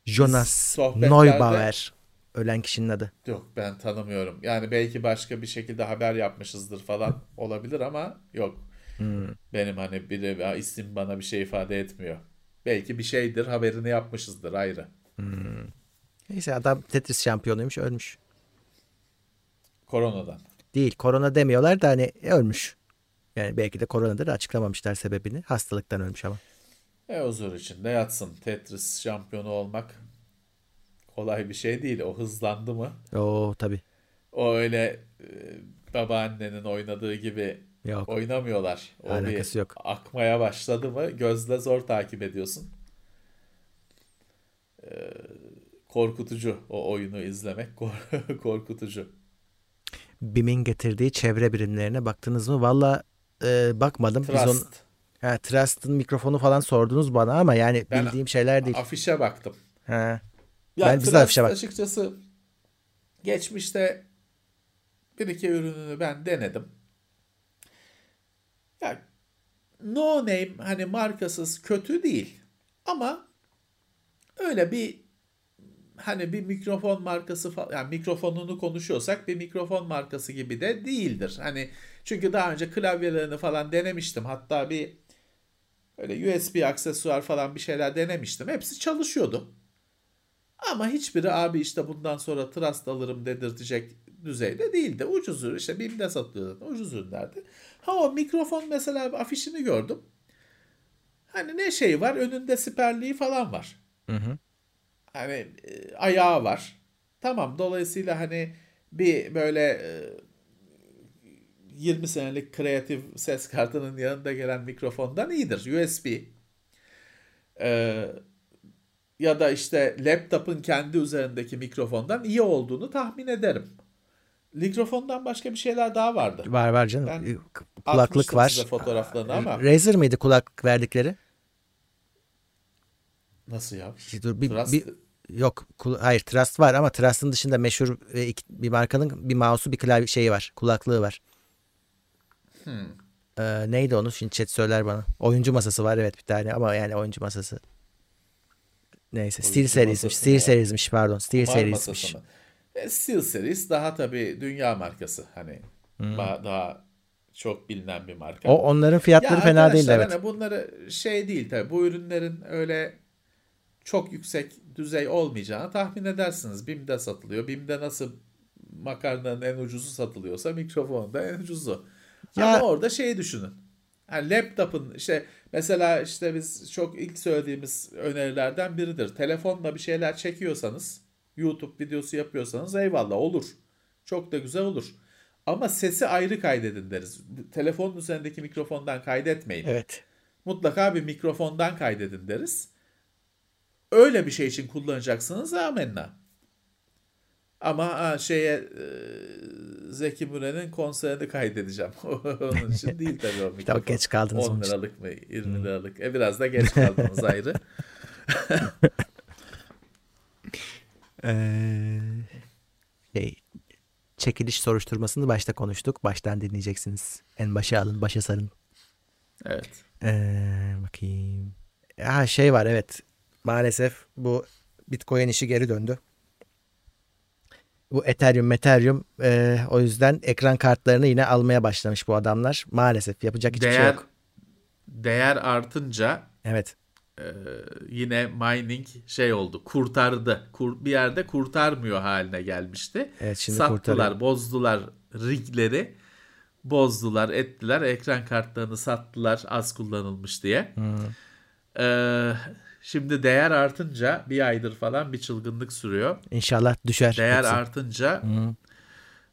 Jonas sohbetlerde- Neubauer ölen kişinin adı. Yok ben tanımıyorum. Yani belki başka bir şekilde haber yapmışızdır falan olabilir ama yok. Hmm. Benim hani biri isim bana bir şey ifade etmiyor. Belki bir şeydir haberini yapmışızdır ayrı. Neyse adam Tetris şampiyonuymuş ölmüş. Koronadan. Değil korona demiyorlar da hani ölmüş. Yani belki de koronadır açıklamamışlar sebebini. Hastalıktan ölmüş ama. E huzur içinde yatsın. Tetris şampiyonu olmak kolay bir şey değil. O hızlandı mı? Oo tabii. O öyle e, babaannenin oynadığı gibi Yok. oynamıyorlar. O Alakası bir yok. akmaya başladı mı gözle zor takip ediyorsun. Ee, korkutucu o oyunu izlemek kor- korkutucu. BİM'in getirdiği çevre birimlerine baktınız mı? Valla e, bakmadım. Biz Trust. onu, ha, Trust'ın mikrofonu falan sordunuz bana ama yani Ben bildiğim şeyler değil. Afişe baktım. Ha. Ya Ben- biz afişe bak- açıkçası geçmişte bir iki ürününü ben denedim. Ya no name hani markasız kötü değil ama öyle bir hani bir mikrofon markası falan yani mikrofonunu konuşuyorsak bir mikrofon markası gibi de değildir. Hani çünkü daha önce klavyelerini falan denemiştim. Hatta bir öyle USB aksesuar falan bir şeyler denemiştim. Hepsi çalışıyordu. Ama hiçbiri abi işte bundan sonra Trust alırım dedirtecek düzeyde değildi. Ucuz ürün işte BİM'de satılıyordu. Ucuz ürünlerdi. Ha o mikrofon mesela afişini gördüm. Hani ne şey var önünde siperliği falan var. Hı hı. Hani e, ayağı var. Tamam dolayısıyla hani bir böyle e, 20 senelik kreatif ses kartının yanında gelen mikrofondan iyidir. USB. Ee, ya da işte laptopun kendi üzerindeki mikrofondan iyi olduğunu tahmin ederim. Mikrofondan başka bir şeyler daha vardı. Var var canım. Ben E, k- Kulaklık var. size fotoğraflarını ama Razer mıydı kulaklık verdikleri? nasıl ya? Dur bir, Trust- bir yok hayır Trust var ama Trust'ın dışında meşhur e, bir markanın bir mouse'u bir klavye şeyi var. Kulaklığı var. Hmm. Ee, neydi onu? Şimdi chat söyler bana. Oyuncu masası var evet bir tane ama yani oyuncu masası. Neyse Oyuncu Steel Series'miş. Steel mı? Series'miş pardon. Steel Kumar Series'miş. E, SteelSeries daha tabii dünya markası. Hani ba- daha çok bilinen bir marka. O onların fiyatları Ya fena değil arkadaşlar evet. hani bunları şey değil tabii. Bu ürünlerin öyle çok yüksek düzey olmayacağını tahmin edersiniz. BİM'de satılıyor. BİM'de nasıl makarnanın en ucuzu satılıyorsa mikrofon da en ucuzu. Ya- Ama orada şeyi düşünün. Yani laptop'un işte mesela işte biz çok ilk söylediğimiz önerilerden biridir. Telefonla bir şeyler çekiyorsanız, YouTube videosu yapıyorsanız eyvallah olur. Çok da güzel olur. Ama sesi ayrı kaydedin deriz. Telefonun üzerindeki mikrofondan kaydetmeyin. Evet. Mutlaka bir mikrofondan kaydedin deriz. Öyle bir şey için kullanacaksınız amenna. Ama ha, şeye e, Zeki Müren'in konserini kaydedeceğim. onun için değil tabii o mikrofon. geç kaldınız 10 onun için. liralık mı 20 liralık. E biraz da geç kaldınız ayrı. Ee, şey, çekiliş soruşturmasını başta konuştuk. Baştan dinleyeceksiniz. En başa alın, başa sarın. Evet. Ee, bakayım. Ha şey var evet. Maalesef bu Bitcoin işi geri döndü. Bu Ethereum, Ethereum o yüzden ekran kartlarını yine almaya başlamış bu adamlar. Maalesef yapacak hiçbir şey Değer yok. değer artınca Evet. e, yine mining şey oldu. Kurtardı. Kur, bir yerde kurtarmıyor haline gelmişti. Evet şimdi Sattılar, kurtarıyor. bozdular rigleri. Bozdular, ettiler. Ekran kartlarını sattılar az kullanılmış diye. Ee, şimdi değer artınca bir aydır falan bir çılgınlık sürüyor. İnşallah düşer. Değer hepsi. artınca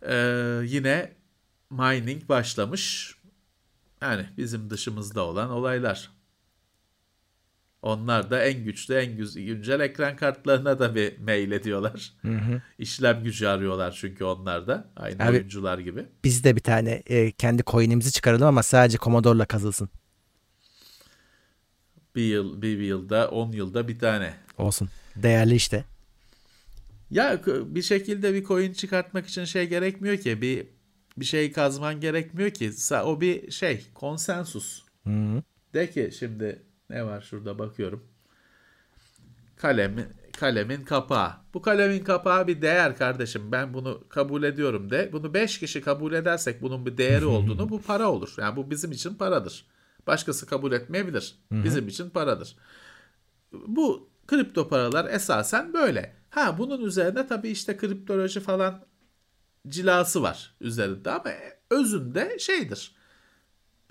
e, yine mining başlamış. Yani bizim dışımızda olan olaylar. Onlar da en güçlü, en güncel ekran kartlarına da bir mail ediyorlar. İşlem gücü arıyorlar çünkü onlar da. Aynı Abi- oyuncular gibi. Biz de bir tane e, kendi coin'imizi çıkaralım ama sadece Commodore'la kazılsın. Bir yıl, bir yılda, on yılda bir tane. Olsun. Değerli işte. Ya bir şekilde bir coin çıkartmak için şey gerekmiyor ki bir bir şey kazman gerekmiyor ki. O bir şey konsensus. Hı. De ki şimdi ne var şurada bakıyorum. Kalemin kalemin kapağı. Bu kalemin kapağı bir değer kardeşim. Ben bunu kabul ediyorum de. Bunu 5 kişi kabul edersek bunun bir değeri olduğunu bu para olur. Yani bu bizim için paradır. Başkası kabul etmeyebilir. Bizim için paradır. Bu kripto paralar esasen böyle. Ha bunun üzerine tabii işte kriptoloji falan cilası var üzerinde ama özünde şeydir.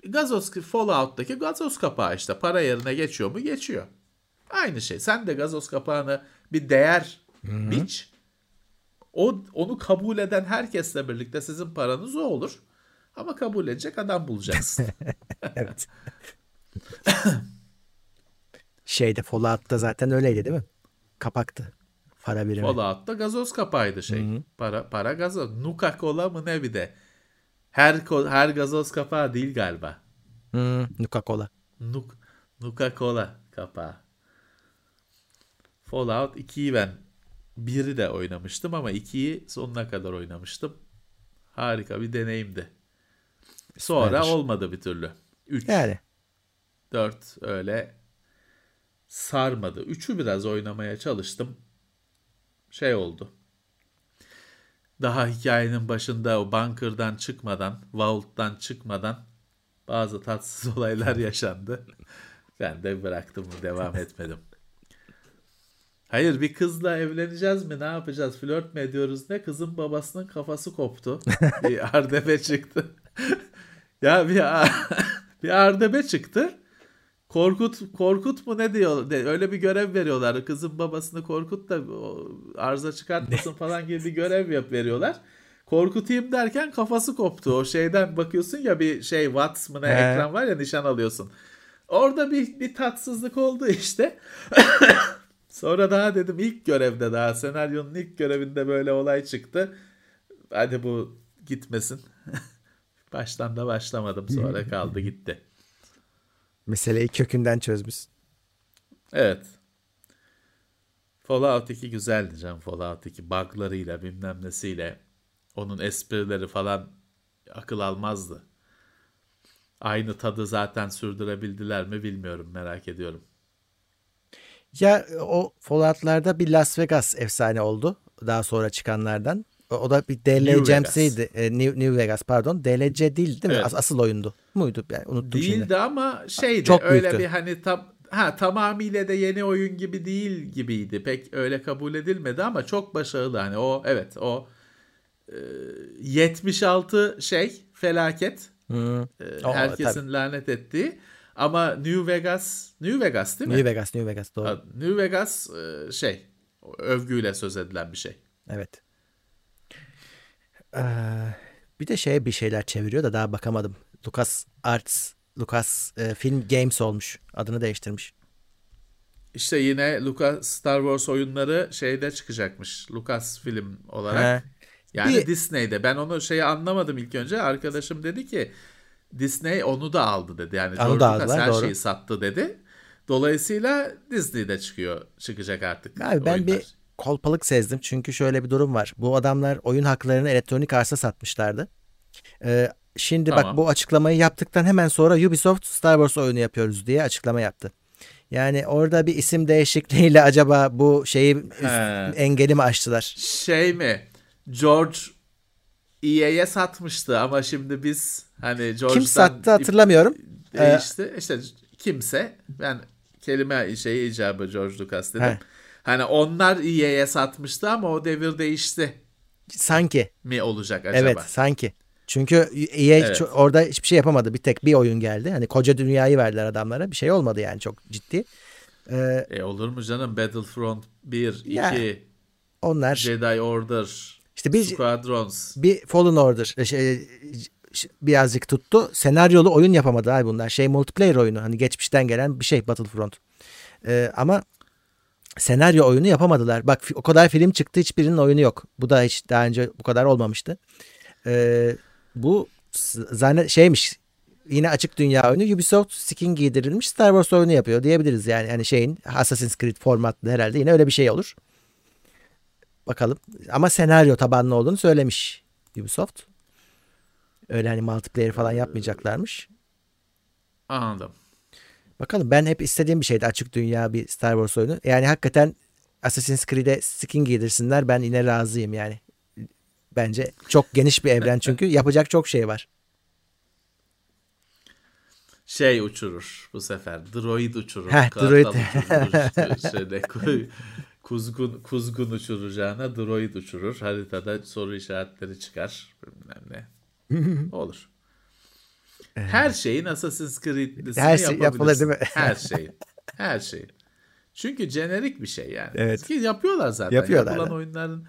Gazoz Fallout'taki gazoz kapağı işte para yerine geçiyor mu? Geçiyor. Aynı şey. Sen de gazoz kapağını bir değer Hı-hı. biç. O onu kabul eden herkesle birlikte sizin paranız o olur. Ama kabul edecek adam bulacaksın. evet. Şeyde Fallout'ta zaten öyleydi değil mi? Kapaktı. Para birimi. Fallout'ta gazoz kapağıydı şey. Hı-hı. Para para gazoz. Nuka Cola mı ne bir de. Her her gazoz kapağı değil galiba. Hmm, Nuka Cola. Nuk, Nuka Cola kapağı. Fallout 2'yi ben biri de oynamıştım ama 2'yi sonuna kadar oynamıştım. Harika bir deneyimdi. Sonra Süpermiş. olmadı bir türlü. 3. Yani. 4 öyle sarmadı. 3'ü biraz oynamaya çalıştım. Şey oldu. Daha hikayenin başında o bunker'dan çıkmadan, vault'tan çıkmadan bazı tatsız olaylar yaşandı. Ben de bıraktım, devam etmedim. Hayır bir kızla evleneceğiz mi ne yapacağız flört mü ediyoruz ne kızın babasının kafası koptu. bir ardebe çıktı. Ya bir, bir ardebe çıktı. Korkut Korkut mu ne diyor? Öyle bir görev veriyorlar. Kızın babasını Korkut da arıza çıkartmasın falan gibi bir görev yap veriyorlar. Korkutayım derken kafası koptu. O şeyden bakıyorsun ya bir şey Watts mı ne ekran var ya nişan alıyorsun. Orada bir, bir tatsızlık oldu işte. Sonra daha dedim ilk görevde daha senaryonun ilk görevinde böyle olay çıktı. Hadi bu gitmesin. Baştan da başlamadım sonra kaldı gitti. Meseleyi kökünden çözmüş. Evet. Fallout 2 güzeldi canım. Fallout 2 buglarıyla bilmem nesiyle onun esprileri falan akıl almazdı. Aynı tadı zaten sürdürebildiler mi bilmiyorum merak ediyorum. Ya o Fallout'larda bir Las Vegas efsane oldu. Daha sonra çıkanlardan. O da bir DLC'msiydi. E, New, New Vegas pardon. DLC değil değil mi? Evet. As- asıl oyundu. Muydu? Yani unuttum Değildi şimdi. ama şeydi. Çok öyle büyüktü. bir hani tam ha tamamıyla da yeni oyun gibi değil gibiydi. Pek öyle kabul edilmedi ama çok başarılı. Hani o evet o e, 76 şey felaket. Hmm. E, herkesin tabii. lanet ettiği. Ama New Vegas, New Vegas değil mi? New Vegas, New Vegas doğru. New Vegas e, şey, övgüyle söz edilen bir şey. Evet. Ee, bir de şey bir şeyler çeviriyor da daha bakamadım. Lucas Arts, Lucas e, Film Games olmuş. Adını değiştirmiş. İşte yine Lucas Star Wars oyunları şeyde çıkacakmış. Lucas Film olarak. He. Yani bir... Disney'de. Ben onu şeyi anlamadım ilk önce. Arkadaşım dedi ki Disney onu da aldı dedi. Yani onu George Lucas her doğru. şeyi sattı dedi. Dolayısıyla Disney'de çıkıyor, çıkacak artık. Abi ben oyunlar. bir kolpalık sezdim. Çünkü şöyle bir durum var. Bu adamlar oyun haklarını elektronik arsa satmışlardı. Ee, şimdi tamam. bak bu açıklamayı yaptıktan hemen sonra Ubisoft Star Wars oyunu yapıyoruz diye açıklama yaptı. Yani orada bir isim değişikliğiyle acaba bu şeyi He. engeli mi açtılar? Şey mi? George EA'ye satmıştı ama şimdi biz hani George'dan... Kim sattı hatırlamıyorum. Değişti. Ee, işte kimse ben kelime şeyi icabı George Lucas dedim. He. Hani onlar EA'ye satmıştı ama o devir değişti. Sanki. Mi olacak acaba? Evet sanki. Çünkü EA evet. orada hiçbir şey yapamadı. Bir tek bir oyun geldi. Hani koca dünyayı verdiler adamlara. Bir şey olmadı yani çok ciddi. Ee, e olur mu canım? Battlefront 1, 2, ya, onlar Jedi Order, işte bir, Squadrons. Bir Fallen Order e, şey, birazcık tuttu. Senaryolu oyun yapamadı abi bunlar. Şey multiplayer oyunu. Hani geçmişten gelen bir şey Battlefront. Ee, ama senaryo oyunu yapamadılar. Bak o kadar film çıktı hiçbirinin oyunu yok. Bu da hiç daha önce bu kadar olmamıştı. Ee, bu zannet şeymiş yine açık dünya oyunu Ubisoft skin giydirilmiş Star Wars oyunu yapıyor diyebiliriz yani. Hani şeyin Assassin's Creed formatlı herhalde yine öyle bir şey olur. bakalım. Ama senaryo tabanlı olduğunu söylemiş Ubisoft. Öyle hani multiplayer falan yapmayacaklarmış. Anladım. Bakalım ben hep istediğim bir şeydi açık dünya bir Star Wars oyunu. Yani hakikaten Assassin's Creed'e skin giydirsinler ben yine razıyım yani. Bence çok geniş bir evren çünkü yapacak çok şey var. Şey uçurur bu sefer. Droid uçurur. Heh, droid. uçurur. ku- kuzgun, kuzgun uçuracağına droid uçurur. Haritada soru işaretleri çıkar. Bilmem ne. Olur. Her şeyin Assassin's Creed'lisini Her şey yapılır değil mi? Her şeyin. Her şeyin. Çünkü jenerik bir şey yani. Evet. Ki yapıyorlar zaten. Yapıyorlar. Yapılan oyunların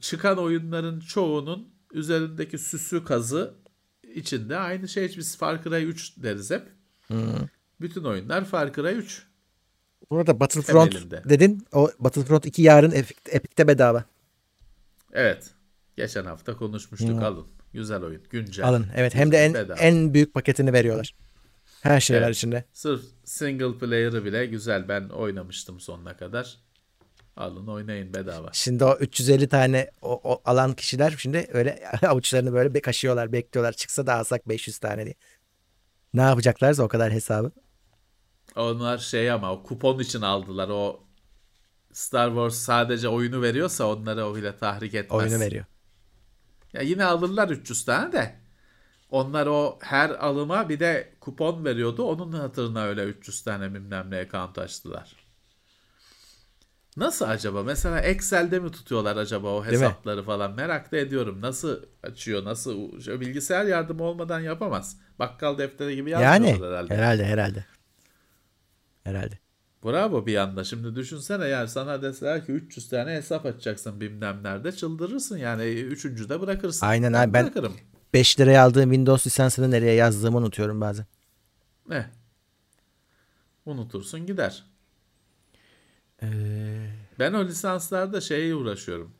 çıkan oyunların çoğunun üzerindeki süsü kazı içinde aynı şey. Biz Far Cry 3 deriz hep. Bütün oyunlar Far Cry 3. Burada Battlefront Temelinde. dedin. O Battlefront 2 yarın Epic- Epic'te bedava. Evet. Geçen hafta konuşmuştuk. Alın. Güzel oyun. Güncel. Alın. Evet hem de en Bedava. en büyük paketini veriyorlar. Her şey var Evet. içinde. Sırf single player'ı bile güzel. Ben oynamıştım sonuna kadar. Alın oynayın bedava. Şimdi o 350 tane o, o alan kişiler şimdi öyle avuçlarını böyle kaşıyorlar, bekliyorlar. Çıksa da alsak 500 tane diye. Ne yapacaklarsa o kadar hesabı. Onlar şey ama o kupon için aldılar. O Star Wars sadece oyunu veriyorsa onları o bile tahrik etmez. Oyunu veriyor. Ya yine alırlar 300 tane de. Onlar o her alıma bir de kupon veriyordu. Onun hatırına öyle 300 tane bilmem ne account açtılar. Nasıl acaba? Mesela Excel'de mi tutuyorlar acaba o hesapları falan? Merak da ediyorum. Nasıl açıyor? Nasıl? Şu Bilgisayar yardımı olmadan yapamaz. Bakkal defteri gibi Yani yazmıyorlar herhalde. herhalde herhalde. Herhalde. Bravo bir anda. Şimdi düşünsene yani sana deseler ki 300 tane hesap açacaksın bilmem nerede çıldırırsın yani. Üçüncü de bırakırsın. Aynen abi, ben- bırakırım. 5 liraya aldığım Windows lisansını nereye yazdığımı unutuyorum bazen. Ne? Unutursun gider. Ee, Ben o lisanslarda şeye uğraşıyorum.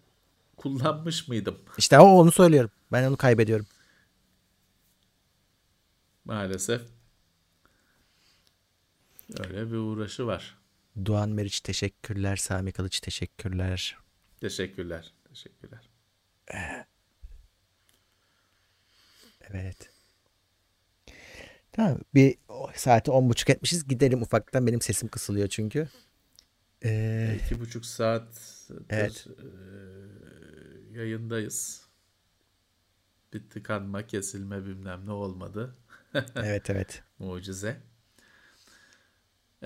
Kullanmış mıydım? işte o onu söylüyorum. Ben onu kaybediyorum. Maalesef. Öyle bir uğraşı var. Doğan Meriç teşekkürler. Sami Kılıç teşekkürler. Teşekkürler. Teşekkürler. Evet. Tamam bir saati on buçuk etmişiz. Gidelim ufaktan. Benim sesim kısılıyor çünkü. Ee, İki buçuk saat Evet. yayındayız. Bir tıkanma, kesilme bilmem ne olmadı. evet evet. Mucize.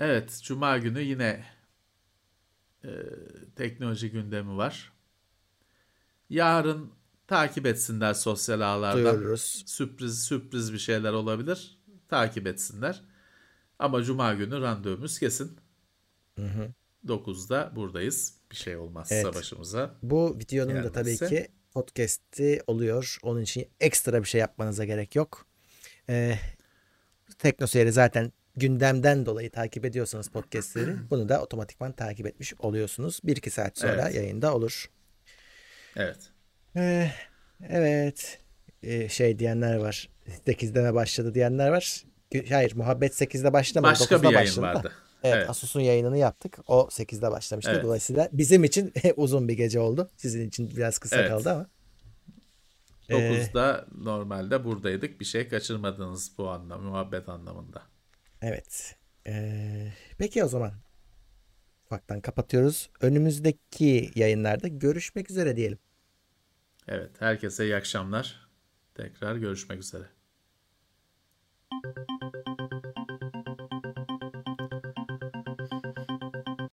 Evet, Cuma günü yine e, teknoloji gündemi var. Yarın takip etsinler sosyal ağlardan. Duyururuz. Sürpriz sürpriz bir şeyler olabilir. Takip etsinler. Ama Cuma günü randevumuz kesin. 9'da buradayız. Bir şey olmazsa Evet. başımıza. Bu videonun da tabii Gelmezse. ki podcast'i oluyor. Onun için ekstra bir şey yapmanıza gerek yok. Ee, Teknoseyir'i zaten gündemden dolayı takip ediyorsanız podcast'leri bunu da otomatikman takip etmiş oluyorsunuz. 1-2 saat sonra Evet. yayında olur. Evet. Ee, evet. Ee, şey diyenler var. 8'de mi başladı diyenler var. Hayır muhabbet 8'de başlamadı. Başka 9'da bir yayın başladı vardı. Evet, Evet. Asus'un yayınını yaptık. O 8'de başlamıştı. Evet. Dolayısıyla bizim için uzun bir gece oldu. Sizin için biraz kısa Evet. kaldı ama. Ee, 9'da normalde buradaydık. Bir şey kaçırmadınız bu anlam, muhabbet anlamında. Evet. Ee, peki o zaman ufaktan kapatıyoruz. Önümüzdeki yayınlarda görüşmek üzere diyelim. Evet, herkese iyi akşamlar. Tekrar görüşmek üzere.